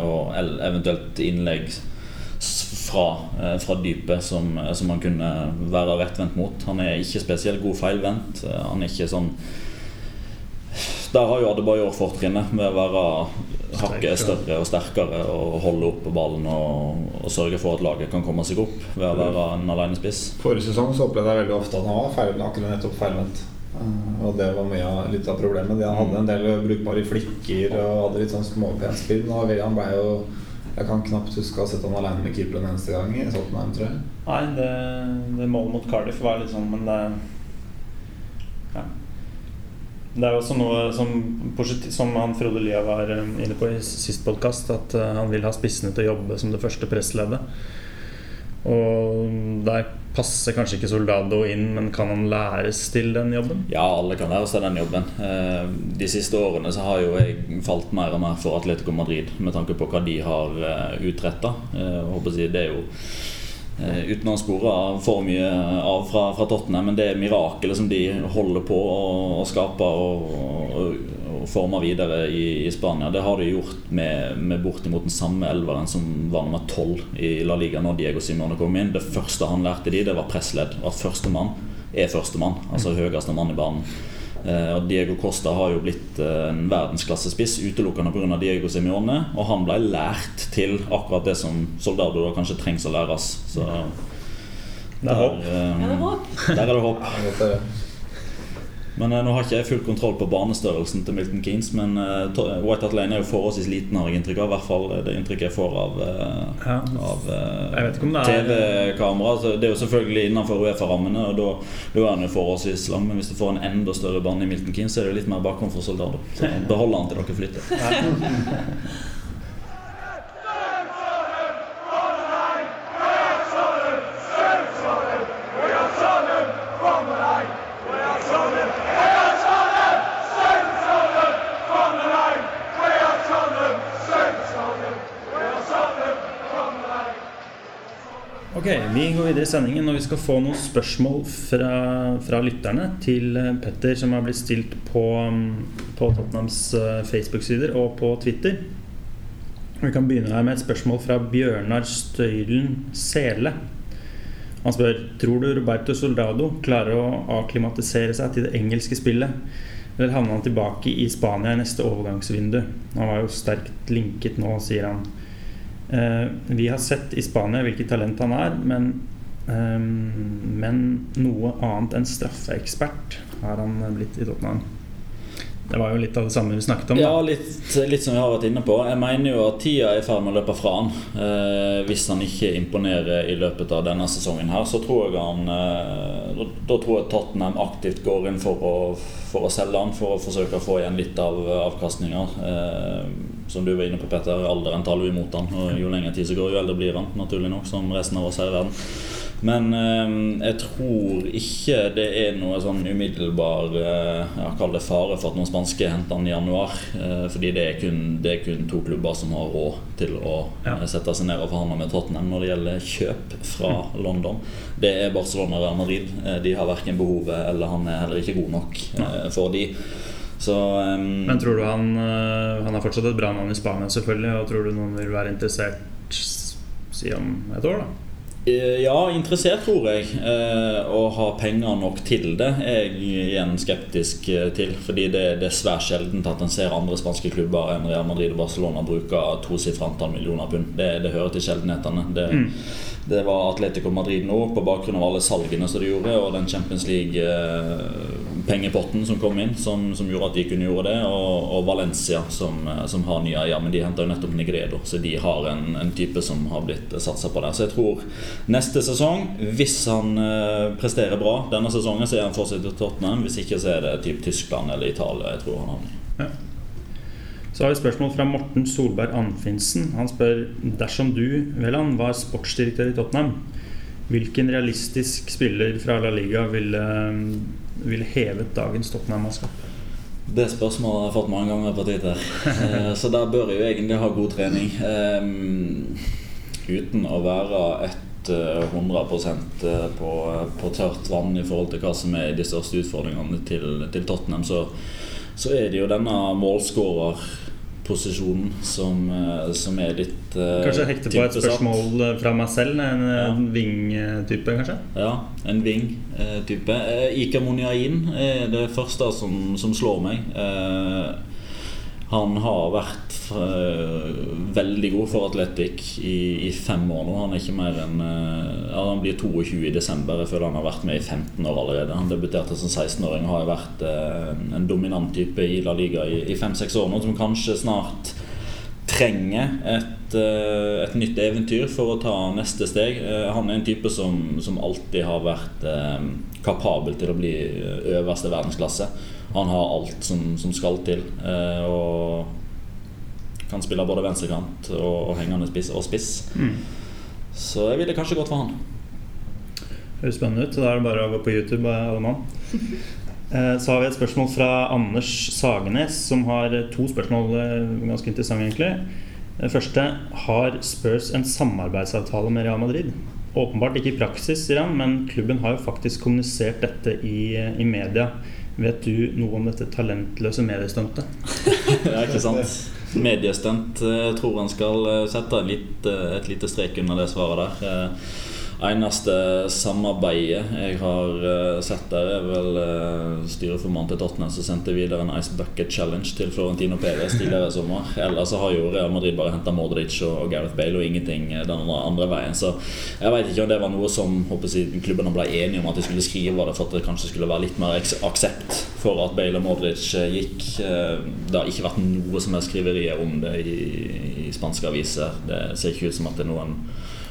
Og eventuelt innlegg fra, eh, fra dypet som, eh, som han kunne være rettvendt mot. Han er ikke spesielt god feilvendt. Eh, Han er ikke sånn Der har jo Adebayor fortrinnet med å være hakket større og sterkere og holde opp ballen og, og sørge for at laget kan komme seg opp ved å være en alenespiss. Forrige sesong så opplevde jeg veldig ofte at han var feil, akkurat nettopp feilvendt. Og det var mye av, litt av problemet. De hadde en del brukbare flikker og hadde litt sånn småpent spill. Han ble jo Jeg kan knapt huske å ha sett han alene med keeper en eneste gang i Tottenham, tror jeg. Nei, det, det målet mot Cardiff var litt sånn, men det ja. Det er jo også noe som, som han Frode Lia var eh, inne på i sist podkast, at eh, han vil ha spissene til å jobbe som det første pressleddet. Og der passer kanskje ikke Soldado inn, men kan han læres til den jobben? Ja, alle kan læres til den jobben. Eh, De siste årene så har jo jeg falt mer og mer for Atletico Madrid med tanke på hva de har utretta. Det er jo eh, uten å spore for mye av fra, fra Tottenham, men det mirakelet som de holder på å, å skape og, og, og forme videre i, i Spania, det har de gjort med, med bortimot den samme elveren som var nummer tolv i La Liga når Diego Simone kom inn. Det første han lærte de, det var pressledd. At førstemann er førstemann, altså høyeste mann i banen. Eh, og Diego Costa har jo blitt eh, en verdensklassespiss utelukkende pga. Diego Simione. Og han ble lært til akkurat det som Soldado da kanskje trengs å læres. Så Det er håp. er Ja, det er håp. Der er det håp. Det er godt å høre. Men eh, Nå har ikke jeg full kontroll på banestørrelsen til Milton Keynes, men eh, White Hart Lane er jo forholdsvis liten, har jeg inntrykk av. I hvert fall det inntrykket jeg får av, eh, Ja. av eh, er- TV-kamera. Det er jo selvfølgelig innenfor Uefa-rammene, og da, da er han jo forholdsvis lang. Men hvis du får en enda større bane i Milton Keynes, så er det litt mer bakrom for soldater. Så beholder han til dere flytter. Vi går videre i sendingen, og vi skal få noen spørsmål fra, fra lytterne til eh, Petter, som har blitt stilt på, mm, på Tottenhams eh, Facebook-sider og på Twitter. Vi kan begynne her med et spørsmål fra Bjørnar Støylen Sele. Han spør tror du Roberto Soldado klarer å akklimatisere seg til det engelske spillet. Eller havner han tilbake i Spania i neste overgangsvindu? Han var jo sterkt linket nå, sier han. Eh, vi har sett i Spania hvilket talent han er, men, eh, men noe annet enn straffeekspert har han blitt i Tottenham. Det var jo litt av det samme vi snakket om. da. Ja, litt, litt som vi har vært inne på. Jeg mener jo at tida er i ferd med å løpe fra han. Eh, hvis han ikke imponerer i løpet av denne sesongen her, så tror jeg han eh, da, tror jeg Tottenham aktivt går inn for å, for å selge han, for å forsøke å få igjen litt av avkastninger. Eh, som du var inne på, Petter, alderen taler jo imot han. Og jo lenger tid som går, jo eldre blir han, naturlig nok, som resten av oss her i verden. Men eh, jeg tror ikke det er noe sånn umiddelbar eh, jeg Kall det fare for at noen spanske henter han i januar. Eh, fordi det er, kun, det er kun to klubber som har råd til å Ja. eh, sette seg ned og forhandle med Tottenham når det gjelder kjøp fra London. Det er Barcelona og Real Madrid. Eh, de har verken behovet eller han er heller ikke god nok eh, for de. Så um, Men tror du han eh, Han har fortsatt et bra navn i Spania, selvfølgelig. Og tror du noen vil være interessert si om et år, da? Eh, Ja, interessert tror jeg. Eh, Å ha penger nok til det er jeg igjen skeptisk eh, til. Fordi det, det er svært sjeldent at en ser andre spanske klubber enn Real Madrid og Barcelona bruke tosifret antall millioner pund. Det, det hører til sjeldenhetene. Det, det var Atletico Madrid nå, på bakgrunn av alle salgene som de gjorde, og den Champions League-pengepotten som kom inn, som, som gjorde at de kunne gjøre det. Og, og Valencia, som, eh, som har nye eier, men de henta nettopp Negredo. Så de har en, en type som har blitt satsa på der. Så jeg tror neste sesong, hvis han eh, presterer bra denne sesongen, så er han fortsatt i Tottenham. Hvis ikke, så er det typ Tyskland eller Italia jeg tror han havner. Ja. Så har vi spørsmål fra Morten Solberg Anfinsen. Han spør dersom du Veland, var sportsdirektør i Tottenham, hvilken realistisk spiller fra La Liga ville, ville hevet dagens Tottenham-mannskap? Det spørsmålet har jeg fått mange ganger på Twitter. her. Så der bør jeg jo egentlig ha god trening. Um, Uten å være et eh, 100 på, på tørt vann i forhold til hva som er de største utfordringene til, til Tottenham, så, så er det jo denne målskårerposisjonen som, eh, som er litt eh, Kanskje hekte på et spørsmål eh, fra meg selv? En Ja. ving-type, kanskje? Ja, en ving-type. Ikamoniain Ika Moniain er det første som, som slår meg. Eh, han har vært eh, veldig god for Atletic i, i fem år nå. Han er ikke mer enn eh, ja, Han blir 22 i desember. Jeg føler han har vært med i 15 år allerede. Han debuterte som 16-åring og har vært eh, en dominant type i La Liga i, fem-seks år nå, som kanskje snart trenger et, et nytt eventyr for å ta neste steg. Han er en type som, som alltid har vært kapabel til å bli øverste verdensklasse. Han har alt som, som skal til. eh, Og kan spille både venstrekant og, og hengende spiss og spiss. Mm. Så jeg ville kanskje gått for han. Høres spennende ut. så Da er det bare å gå på YouTube, alle mann. Eh, Så har vi et spørsmål fra Anders Sagenes, som har to spørsmål. eh, Ganske interessante, egentlig. Det første har Spurs en samarbeidsavtale med Real Madrid? Åpenbart ikke i praksis, sier han, men klubben har jo faktisk kommunisert dette i, i media. Vet du noe om dette talentløse mediestuntet? Ja, ikke sant? Mediestunt. eh, Jeg tror han skal eh, sette litt, eh, et lite strek under det svaret der. Eh, Eneste samarbeidet jeg har uh, sett der, er vel uh, styreformannen til Tottenham som sendte videre en Ice Bucket Challenge til Florentino Perez tidligere i sommer. Ellers har jo Real Madrid bare henta Modric og og Gareth Bale og ingenting eh, den andre, veien. Så jeg vet ikke om det var noe som jeg, klubbene ble enige om at de skulle skrive det for at det kanskje skulle være litt mer aksept for at Bale og Modric eh, gikk. Eh, Det har ikke vært noe som er skriverier om det i, i spanske aviser. Det ser ikke ut som at det er noen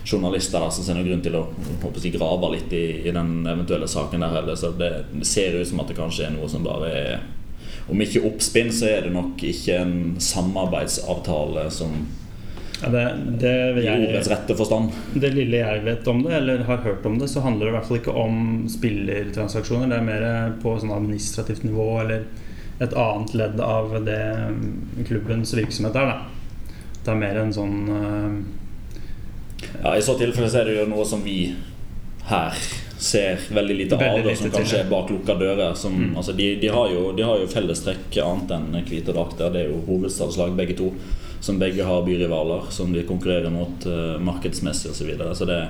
journalister der som ser noen grunn til å håper jeg, grave litt i, i den eventuelle saken der heller. Så det ser ut som at det kanskje er noe som bare er Om ikke oppspinn, så er det nok ikke en samarbeidsavtale som Ja, det, det, jeg, det lille jeg vet om det, eller har hørt om det, så handler det i hvert fall ikke om spillertransaksjoner. Det er mer på sånn administrativt nivå eller et annet ledd av det klubbens virksomhet er. Da. Det er mer en sånn eh, Ja, I så tilfelle så er det jo noe som vi her ser veldig lite av, Veldig og lite som kanskje er bak lukka dører. Som, Mm. altså de, de, har jo, de har jo fellestrekk annet enn hvite drakter. Det er jo hovedstadslag begge to, som begge har byrivaler som de konkurrerer mot uh, markedsmessig osv. Så videre. så det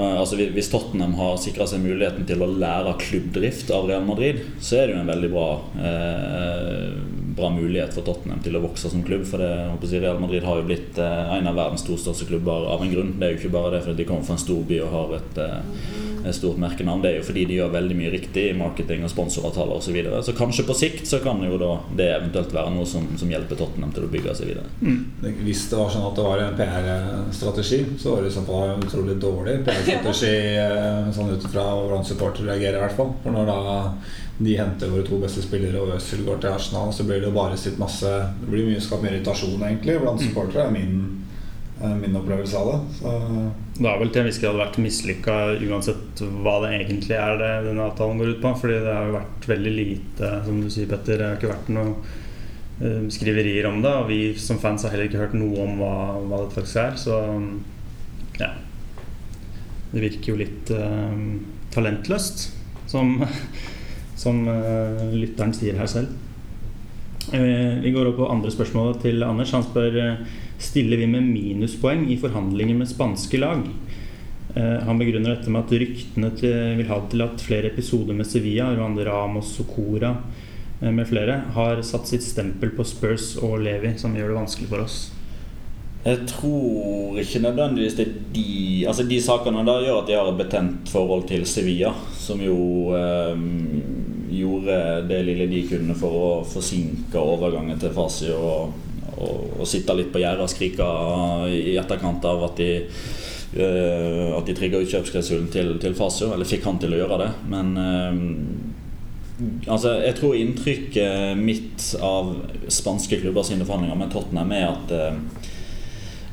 altså hvis- Tottenham har sikra seg muligheten til å lære klubbdrift av Real Madrid, så er det jo en veldig bra eh, Bra mulighet for Tottenham til å vokse som klubb. For det, å si, Real Madrid har jo blitt eh, en av verdens to største klubber av en grunn. Det er jo ikke bare det fordi de kommer fra en stor by og har et, eh, et stort merkenavn. Det er jo fordi de gjør veldig mye riktig i marketing og sponsoravtaler osv. Så, videre. så kanskje på sikt så kan jo da det eventuelt være noe som, som hjelper Tottenham til å bygge seg videre. mm. Hvis det var sånn at det var en PR-strategi, så var det i så fall utrolig dårlig PR-strategi eh, sånn ut fra hvordan supportere reagerer, i hvert fall. For når da de henter våre to beste spillere og Øzil går til Arsenal, så blir det jo bare sitt masse Det blir mye skapt mye irritasjon egentlig blant supportere, er min, eh, min opplevelse av det. Så Det har vel til en viss grad vært mislykka uansett hva det egentlig er det denne avtalen går ut på. Fordi det har jo vært veldig lite, som du sier, Petter. Det har ikke vært noe eh, skriverier om det. Og vi som fans har heller ikke hørt noe om hva, hva det faktisk er. Så ja. Det virker jo litt uh, talentløst, som, som uh, lytteren sier her selv. Uh, Vi går opp på andre spørsmål til Anders. Han spør Stiller vi med minuspoeng i forhandlinger med spanske lag. Han begrunner dette med at ryktene til, vil ha til at flere episoder med Sevilla, Rwanda Ramos, Sokora eh, med flere, har satt sitt stempel på Spurs og Levi, som gjør det vanskelig for oss. Jeg tror ikke nødvendigvis det er de Altså de sakene der gjør at de har et betent forhold til Sevilla, som jo eh, gjorde det lille de kunne for å forsinke overgangen til Fasi og, og, og sitte litt på gjerdet og skrike i etterkant av at de eh, at de trigga ut kjøpsklausulen til, til Fasio, eller fikk han til å gjøre det. Men eh, altså, jeg tror inntrykket mitt av spanske klubber sine forhandlinger med Tottenham er at eh,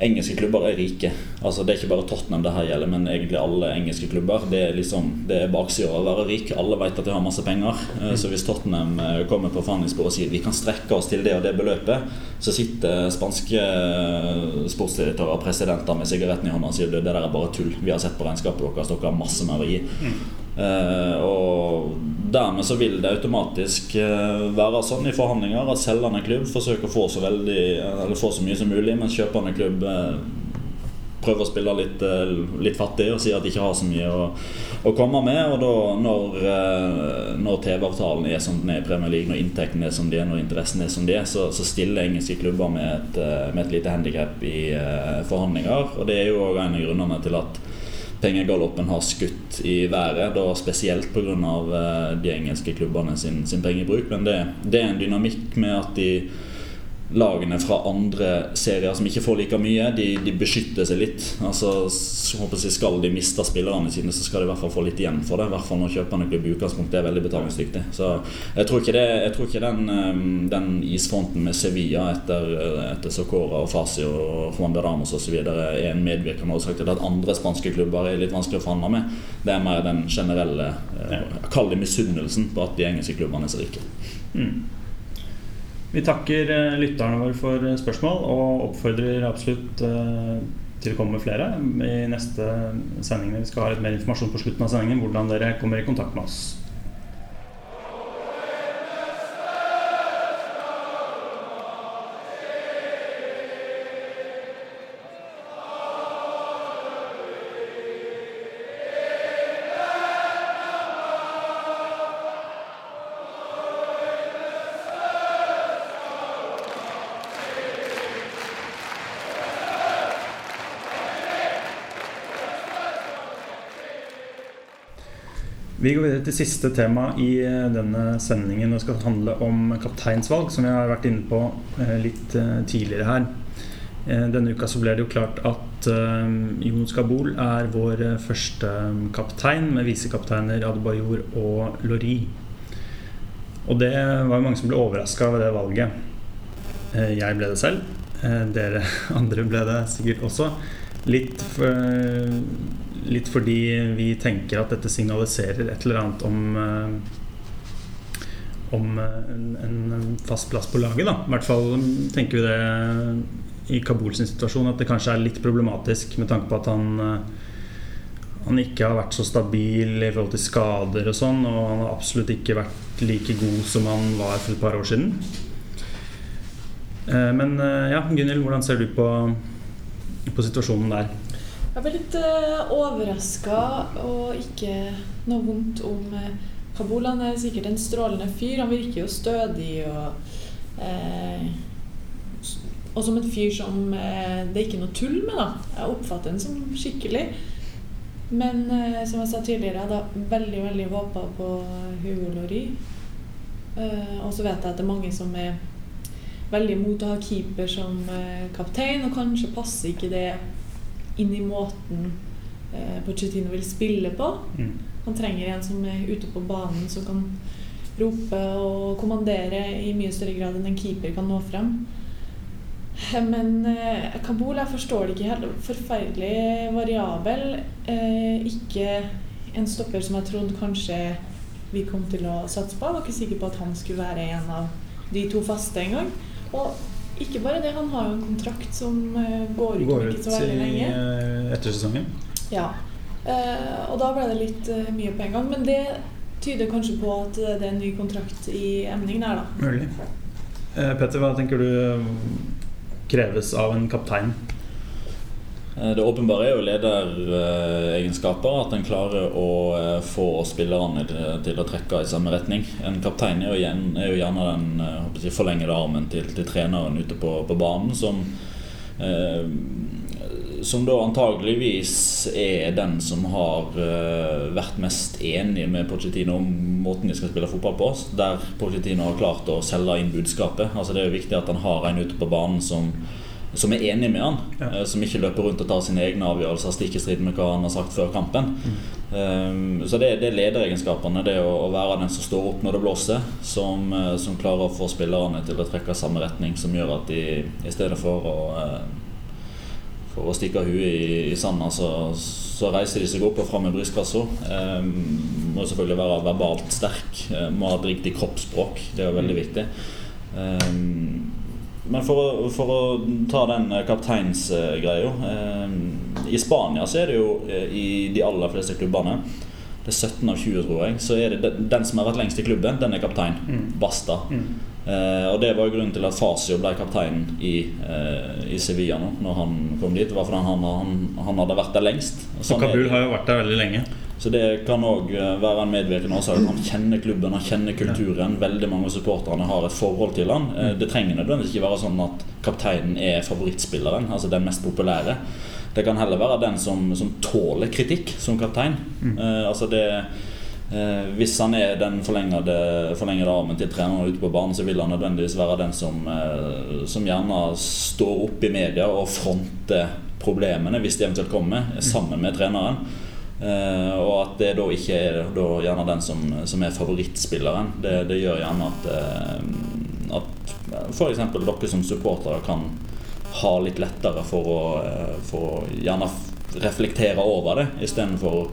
engelske klubber er rike. Altså Det er ikke bare Tottenham det her gjelder, men egentlig alle engelske klubber. Det er liksom, det er baksida å være rik. Alle vet at de har masse penger. Eh, Så hvis Tottenham eh, kommer på forhandlingsbordet og sier vi kan strekke oss til det og det beløpet, så sitter spanske eh, sportsdirektører og presidenter med sigaretten i hånda og sier det der er bare tull. Vi har sett på regnskapet deres, dere har masse mer å gi. Eh, og dermed så vil det automatisk eh, være sånn i forhandlinger at selgende klubb forsøker å få så, veldig, eller få så mye som mulig, mens kjøpende klubb eh, prøver å spille litt, eh, litt fattig og sier at de ikke har så mye å, å komme med. Og da når, eh, når TV-avtalen er som den er i Premier League, når inntekten er som de er, når interessen er som de er, så, så stiller engelske klubber med et, eh, med et lite handikap i eh, forhandlinger. Og det er jo òg en av grunnene til at pengegaloppen har skutt i været, da spesielt pga. Eh, de engelske klubbene sin, sin pengebruk. Men det, det er en dynamikk med at de lagene fra andre serier som ikke får like mye, de, de beskytter seg litt. Altså, jeg Skal de miste spillerne sine, så skal de i hvert fall få litt igjen for det. I hvert fall når kjøperne i utgangspunktet er veldig betalingsdyktig. Så jeg tror ikke, det, jeg tror ikke den, eh, den isfronten med Sevilla etter, etter Socora og Fasi og Juan de Ramos osv. er en medvirkende årsak til at andre spanske klubber er litt vanskelig å forhandle med. Det er mer den generelle eh, Kall det misunnelsen på at de engelske klubbene er så rike. Mm. Vi takker eh, lytterne våre for eh, spørsmål og oppfordrer absolutt eh, til å komme med flere i neste sending. Vi skal ha litt mer informasjon på slutten av sendingen hvordan dere kommer i kontakt med oss. Vi går videre til siste tema i eh, denne sendingen. Det skal handle om kapteinsvalg, som vi har vært inne på eh, litt eh, tidligere her. Denne uka så ble det jo klart at Jon Skabol er vår første kaptein, med visekapteiner Adebayor og Lori. Og det var jo mange som ble overraska ved det valget. Jeg ble det selv. Dere andre ble det sikkert også. Litt, for, litt fordi vi tenker at dette signaliserer et eller annet om eh, om eh, en, fast plass på laget. Da. I hvert fall tenker vi det i Kabul sin situasjon, at det kanskje er litt problematisk med tanke på at han eh, han ikke har vært så stabil i forhold til skader og sånn, og han har absolutt ikke vært like god som han var for et par år siden. Men ja, Gunhild, hvordan ser du på, på situasjonen der? Jeg ble litt uh, overraska og ikke noe vondt om eh, Kabul. Han er sikkert en strålende fyr. Han virker jo stødig og eh, Og som en fyr som eh, det er ikke noe tull med, da. Jeg oppfatter ham som skikkelig. Men eh, som jeg sa tidligere, jeg hadde veldig veldig håpa på Hugo Lori. Eh, og så vet jeg at det er mange som er veldig imot å ha keeper som eh, kaptein, og kanskje passer ikke det inn i måten eh, Pochettino vil spille på. Mm. Han trenger en som er ute på banen, som kan rope og kommandere i mye større grad enn en keeper kan nå frem. Men eh, Kabul, jeg forstår det ikke helt. Forferdelig variabel. Eh, ikke en stopper som jeg trodde kanskje vi kom til å satse på. Jeg var ikke sikker på at han skulle være en av de to faste engang. Og ikke bare det, han har jo en kontrakt som eh, går ut om Går ikke så veldig lenge. lenge. ut etter sesongen? Ja. Eh, og da ble det litt eh, mye på en gang. Men det tyder kanskje på at det er en ny kontrakt i emning der, da. Mulig. Eh, Petter, hva tenker du kreves av en kaptein? Eh, Det åpenbare er jo lederegenskaper. At en klarer å eh, få spillerne til- å trekke i samme retning. En kaptein er jo, er gjerne den eh, forlengede armen til, til treneren ute på, på banen, som eh, som da antageligvis er den som har vært mest enig med Pochettino om måten de skal spille fotball på. Der Pochettino har klart å selge inn budskapet. Altså Det er jo viktig at han har en ute på banen som, som er enig med han. Ja. eh, Som ikke løper rundt og tar sine egne avgjørelser stikk i strid med hva han har sagt før kampen. Um, så det, det er lederegenskapene. Det å, å være den som står opp når det blåser. Som, eh, som klarer å få spillerne til å trekke samme retning. Som gjør at de i stedet for å eh, for å stikke huet i, i sanda, så, så reiser de seg opp og fram med brystkassa. Um, må selvfølgelig være verbalt sterk, må ha et riktig kroppsspråk. Det er veldig viktig. Um, men for å, for å ta den eh, kapteinsgreia Eh, I Spania så er det jo eh, i de aller fleste klubbene Det er 17 av 20, tror jeg. Så er det den, den som har vært lengst i klubben, den er kaptein. Mm. Basta. Mm. Eh, og Det var jo grunnen til at Fasio ble kaptein i, eh, i Sevilla nå når han kom dit. Det var fordi han, han, han hadde vært der lengst. Og sånn Kabul har jo vært der veldig lenge. Så det kan òg være en medvirkende årsak. Han kjenner klubben, han kjenner kulturen. Veldig mange av supporterne har et forhold til han. Eh, Det trenger nødvendigvis ikke være sånn at kapteinen er favorittspilleren, altså den mest populære. Det kan heller være den som, som tåler kritikk som kaptein. Eh, altså det Eh, hvis han er den forlengede, forlengede armen til treneren ute på banen, så vil han nødvendigvis være den som, eh, som gjerne står opp i media og fronter problemene, hvis de eventuelt kommer, sammen med treneren. Eh, og at det da ikke er da gjerne den som, som er favorittspilleren. Det, det gjør gjerne at, uh, at f.eks. dere som supportere kan ha litt lettere for å, eh, for å gjerne reflektere over det, istedenfor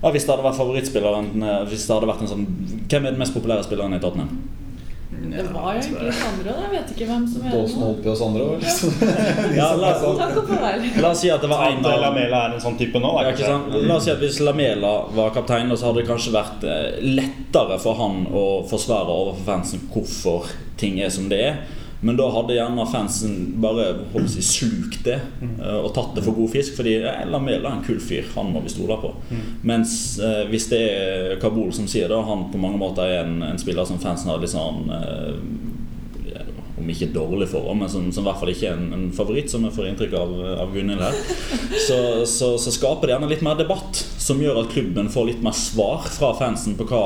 ja, Hvis det hadde vært favorittspilleren eh, Hvis det hadde vært en sånn Hvem er den mest populære spilleren i Tottenham? Det var jo egentlig Sandra. da. Jeg vet ikke hvem som er nå. Holtby og Sandro. Liksom. Ja, la, oss, la oss si at det var en av Lamela er en sånn type nå. ja, ikke sant? La oss si at Hvis Lamela var kaptein, så hadde det kanskje vært eh, lettere for han å forsvare overfor fansen hvorfor ting er som det er. Men da hadde gjerne fansen bare si, slukt det eh, og tatt det for god fisk. Fordi Lamela er en kul fyr, han må vi stole på. Mens eh, hvis det er Kabul som sier det, han på mange måter er en, en spiller som fansen har litt sånn eh, om ikke dårlig forhold, men som, som i hvert fall ikke er en, en favoritt, som jeg får inntrykk av, av Gunhild her, så, så, så skaper det gjerne litt mer debatt, som gjør at klubben får litt mer svar fra fansen på hva,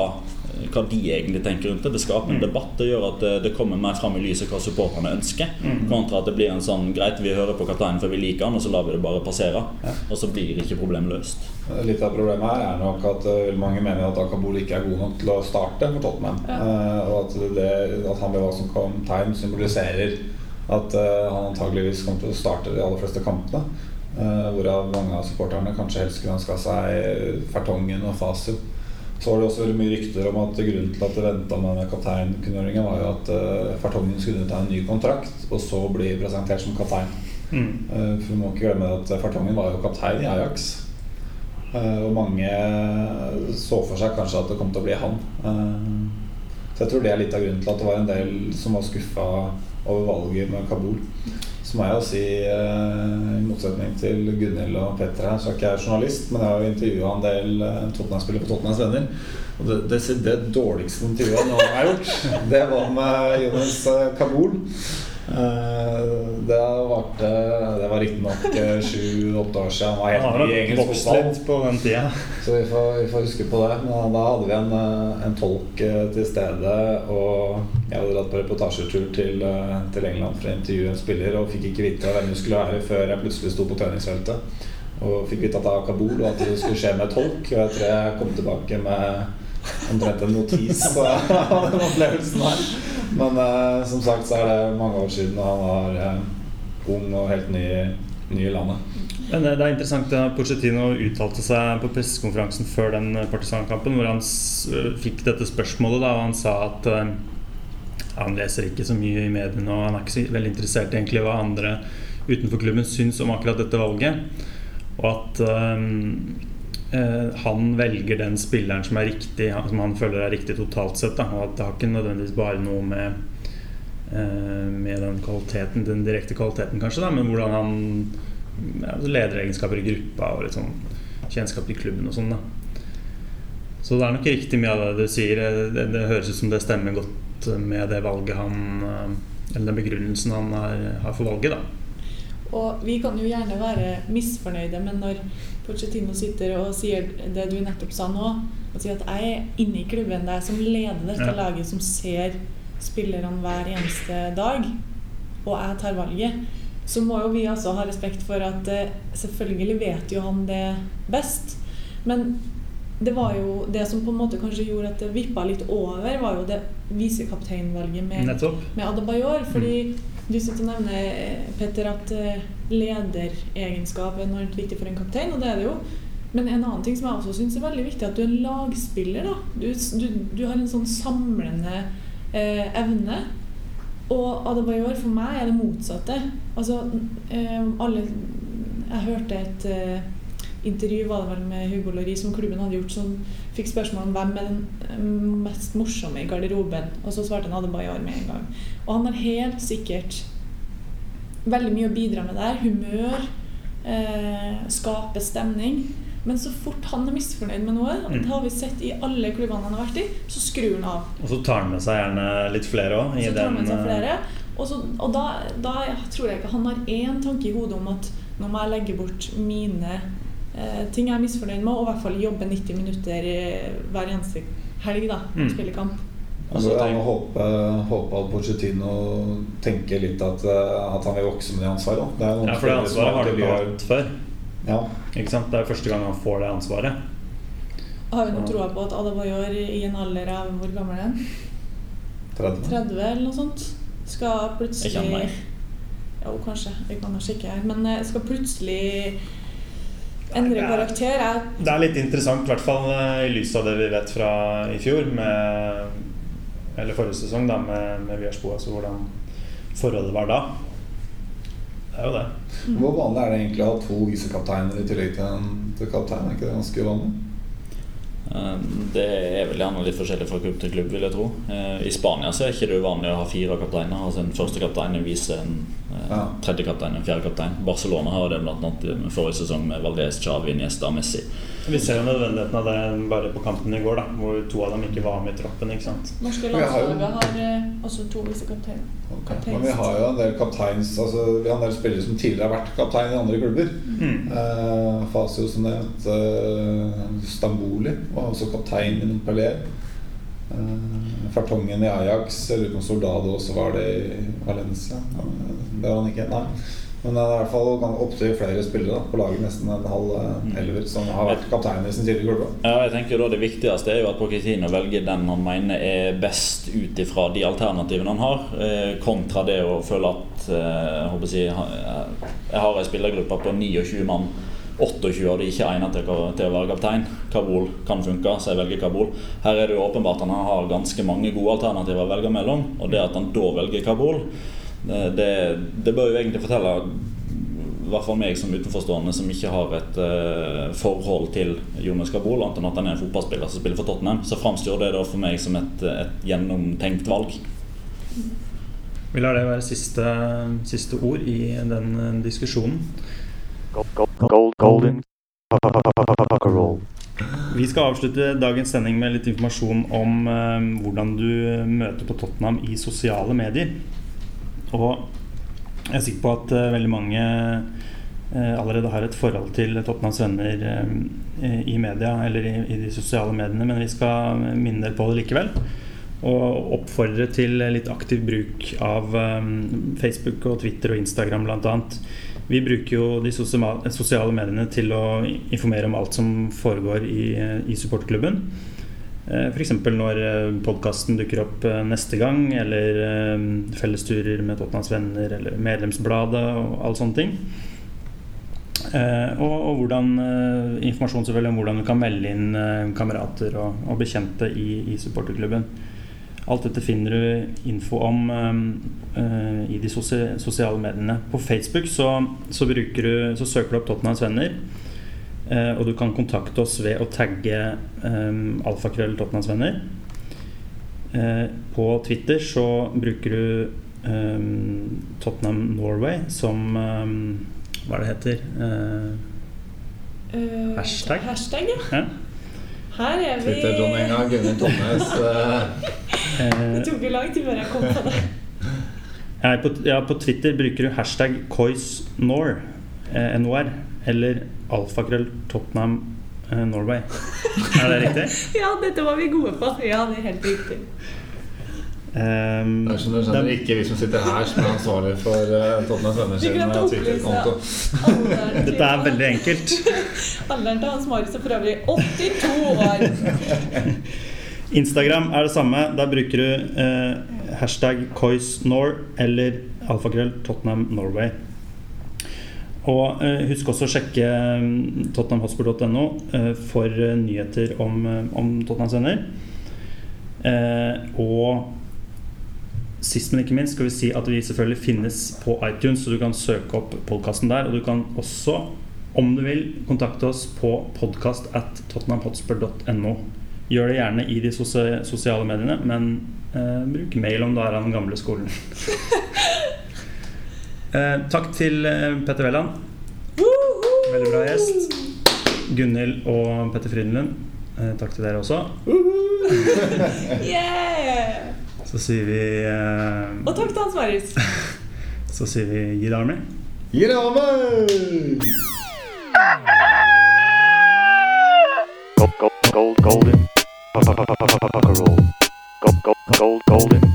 hva de egentlig tenker rundt det. Det skaper en debatt, det gjør at det, det kommer mer fram i lyset hva supporterne ønsker, kontra at det blir en sånn greit, vi hører på kapteinen for vi liker han, og så lar vi det bare passere, og så blir ikke problemet løst. Litt av problemet her er nok at eh, mange mener at Akabol ikke er god nok til å starte for Tottenham. Ja. og at, det, at han ble valgt som kaptein symboliserer at eh, han antageligvis kommer til å starte de aller fleste kampene. Uh, hvorav mange av supporterne kanskje helst skulle ønska seg Fertongen og Fasio. Så var det også vært mye rykter om at grunnen til at det venta med denne kapteinkunngjøringen, var jo at uh, Fertongen skulle ta en ny kontrakt, og så bli presentert som kaptein. Mm. Uh, For vi må ikke glemme at Fartongen var jo kaptein i Ajax. Uh, Og mange så for seg kanskje at det kom til å bli han. Uh, Så jeg tror det er litt av grunnen til at det var en del som var skuffa over valget med Kabul. Så må jeg jo si, eh, i motsetning til Gunhild og Petter her, så er ikke jeg journalist, men jeg har jo intervjua en del eh, Tottenham-spillere på Tottenhams venner. Og det, det, det dårligste intervjuet jeg noen har gjort, det var med Jonas eh, Kabul. Eh, Det varte Det var riktignok sju-åtte år siden. Han var helt ny engelsk fotball. på den tida. Så vi får, vi får huske på det. Men da hadde vi en, eh, en tolk eh, til stede. Og jeg hadde dratt på reportasjetur til, eh, til England for å intervjue en spiller og fikk ikke vite hvem det skulle være før jeg plutselig sto på treningsfeltet. Og fikk vite at det var Kabul, og at det skulle skje med tolk. Og jeg tror jeg kom tilbake med omtrent en notis av den opplevelsen her. Men eh, som sagt så er det mange år siden, og han var eh, ung og helt ny, ny i landet. Men det det er interessant at uttalte seg på pressekonferansen før den partisankampen, hvor han fikk dette spørsmålet. da, og Han sa at eh, han leser ikke så mye i mediene, og han er ikke så veldig interessert i hva andre utenfor klubben syns om akkurat dette valget. Og at eh, eh, han velger den spilleren som er riktig, som han føler er riktig totalt sett. Da. Og at det har ikke nødvendigvis bare noe med eh, med den kvaliteten, den direkte kvaliteten kanskje, da, men hvordan han ja, lederegenskaper i gruppa og litt sånn kjennskap til klubben og sånn. Så det er nok riktig mye av det du sier. Det, det høres ut som det stemmer godt med det valget han eh, Eller den begrunnelsen han har, har for valget, da. Og vi kan jo gjerne være misfornøyde, men når Pochettino sitter og sier det du nettopp sa nå, og sier at jeg er inne i klubben, det er som leder dette Ja. laget, som ser spillerne hver eneste dag, og jeg tar valget, så må jo vi altså ha respekt for at eh, selvfølgelig vet jo han det best. Men det var jo det som på en måte kanskje gjorde at det vippa litt over, var jo det visekapteinvalget med Nettopp. med Adebayor. Fordi du sitter og nevner, eh, Petter, at eh, lederegenskap er enormt viktig for en kaptein, og det er det jo. Men en annen ting som jeg også syns er veldig viktig, er at du er en lagspiller. Du, du, du har en sånn samlende eh, evne. Og Adebayor for meg er det motsatte. Altså, eh, alle Jeg hørte et eh, intervju var det vel med Hugo Lloris som klubben hadde gjort, som fikk spørsmål om hvem er den eh, mest morsomme i garderoben. Og så svarte han Adebayor med en gang. Og han har helt sikkert veldig mye å bidra med der. Humør, eh, skape stemning. Men så fort han er misfornøyd med noe, mm. det har vi sett i alle klubbene han har vært i, så skrur han av. Og så tar han med seg gjerne litt flere òg. Så tar han med seg flere. Og, så, og da, da tror jeg ikke han har én tanke i hodet om at nå må jeg legge bort mine eh, ting jeg er misfornøyd med, og i hvert fall jobbe 90 minutter eh, hver eneste helg da, Mm. spille kamp. Altså, jeg må håpe, håpe at Pochettino tenker litt at, eh, at han vil vokse med det ansvaret. Det er Ja, for det ansvaret har du ikke hatt før. Ja, Ikke sant? Det er første gang han får det ansvaret. Har vi noe troa på at Adebayor i en alder av hvor gammel er han? 30. 30 eller noe sånt? Skal plutselig Ikke han. Jo, kanskje. Vi kan jo sjekke her. Men eh, skal plutselig endre Nei, er- karakter. Jeg, Det er litt interessant, i hvert fall eh, i lys av det vi vet fra i fjor, med, eller forrige sesong, da, med, med Viersbo, altså hvordan forholdet var da. Det er jo det. Hvor vanlig er det egentlig å ha to visekapteiner i tillegg til en til kaptein? Er ikke det ganske uvanlig? Eh, Det er vel gjerne litt forskjellig fra klubb til klubb, vil jeg tro. Eh, I Spania så er ikke det uvanlig å ha fire kapteiner. Altså En første kaptein en viser en Ja. tredje kaptein, en fjerde kaptein. Barcelona har det blant annet forrige sesong med Valdez, Xavi, Iniesta og Messi. Vi ser jo nødvendigheten av det bare på kampen i går, da, hvor to av dem ikke var med i troppen. ikke sant? norske landslaget har jo- har eh, også to visekapteiner. Okay. Men vi har jo en del kapteins altså, Vi har en del spillere som tidligere har vært kaptein i andre klubber. Mm. Eh, Fasio som nevnt. Eh, Stamboli var også kaptein i Montpellier. Eh, Fartongen i Ajax. Jeg lurer på om Soldado også var det i Valencia. Eh, Det var han ikke. Nei. Men det er i hvert fall opptil flere spillere da, på laget. Nesten en halv eh, elver som har vært kaptein i sin tidligere klubb. Ja, jeg tenker da Det viktigste er jo at Pochettino velger den han mener er best ut ifra de alternativene han har, eh, kontra det å føle at eh, jeg, si, jeg har en spillergruppe på 29 mann. 28 av de ikke egnet til, til å være kaptein. Kabul kan funke, så jeg velger Kabul. Her er det jo åpenbart at han har ganske mange gode alternativer å velge mellom. Og det at han da velger Kabul, det, det, bør jo egentlig fortelle i hvert fall meg som utenforstående som ikke har et uh, forhold til Jonas Kabul, annet enn at han er en fotballspiller som spiller for Tottenham, så framstår det da for meg som et, et gjennomtenkt valg. Vi lar det være siste, siste ord i den eh, diskusjonen. Gold, gold, gold, golden roll. Vi skal avslutte dagens sending med litt informasjon om eh, hvordan du møter på Tottenham i sosiale medier. Og jeg er sikker på at uh, veldig mange uh, allerede har et forhold til Tottenhams venner uh, i media eller i, i de sosiale mediene, men vi skal minne dere på det likevel. Og oppfordre til litt aktiv bruk av um, Facebook og Twitter og Instagram bl.a. Vi bruker jo de sosiale mediene til å informere om alt som foregår i, i supportklubben. F.eks. når podkasten dukker opp eh, neste gang, eller eh, fellesturer med Tottenhams venner, eller medlemsbladet og alle sånne ting. Eh, Og, og hvordan, eh, informasjon selvfølgelig om hvordan du kan melde inn eh, kamerater og, og bekjente i, i supporterklubben. Alt dette finner du info om eh, eh, i de sosiale mediene. På Facebook så, så, du, så søker du opp Tottenhams venner. Eh, og du kan kontakte oss ved å tagge um, alfakrøll Tottenhams venner. Eh, på Twitter så bruker du um, Tottenham Norway som, um, Hva er det heter? Eh, Eh, Hashtag? Hashtag, ja. ja. Her er vi Twitter-dronninga Gunhild Eh, Det tok jo lang tid før jeg kom på det. er på, ja, på Twitter bruker du hashtag coisnor, eh, NOR, eller alfakrøll Tottenham eh, Norway. Er det riktig? Ja, dette var vi gode på. Ja, det er helt riktig. Um, Det er som du skjønner, ikke vi som sitter her, som er ansvarlig for uh, Tottenhams venner Vi sin opplyse Twitter-konto. Dette er veldig enkelt. Alderen til Hans Marius er for øvrig 82 år. Instagram er det samme. Der bruker du uh, hashtag coisnor eller alfakrøll Tottenham Norway. Og eh, husk også å sjekke mm, tottenhamhotspur.no eh, for eh, nyheter om, om Tottenhams venner. Og sist, men ikke minst, skal vi si at vi selvfølgelig finnes på iTunes, så du kan søke opp podkasten der. Og du kan også, om du vil, kontakte oss på podkast at tottenhamhotspur.no. Gjør det gjerne i de sosiale mediene, men eh, bruk mail om du er av den gamle skolen. eh, takk til eh, Petter Welland. Veldig bra gjest. Gunhild og Petter Frydenlund. Eh, takk til dere også. Yeah! Så sier vi eh, Og takk til Hans Marius. Så sier vi Gi det army. Gi det over! Gold, gold, gold, golden. Roll. Gold, gold, gold, golden.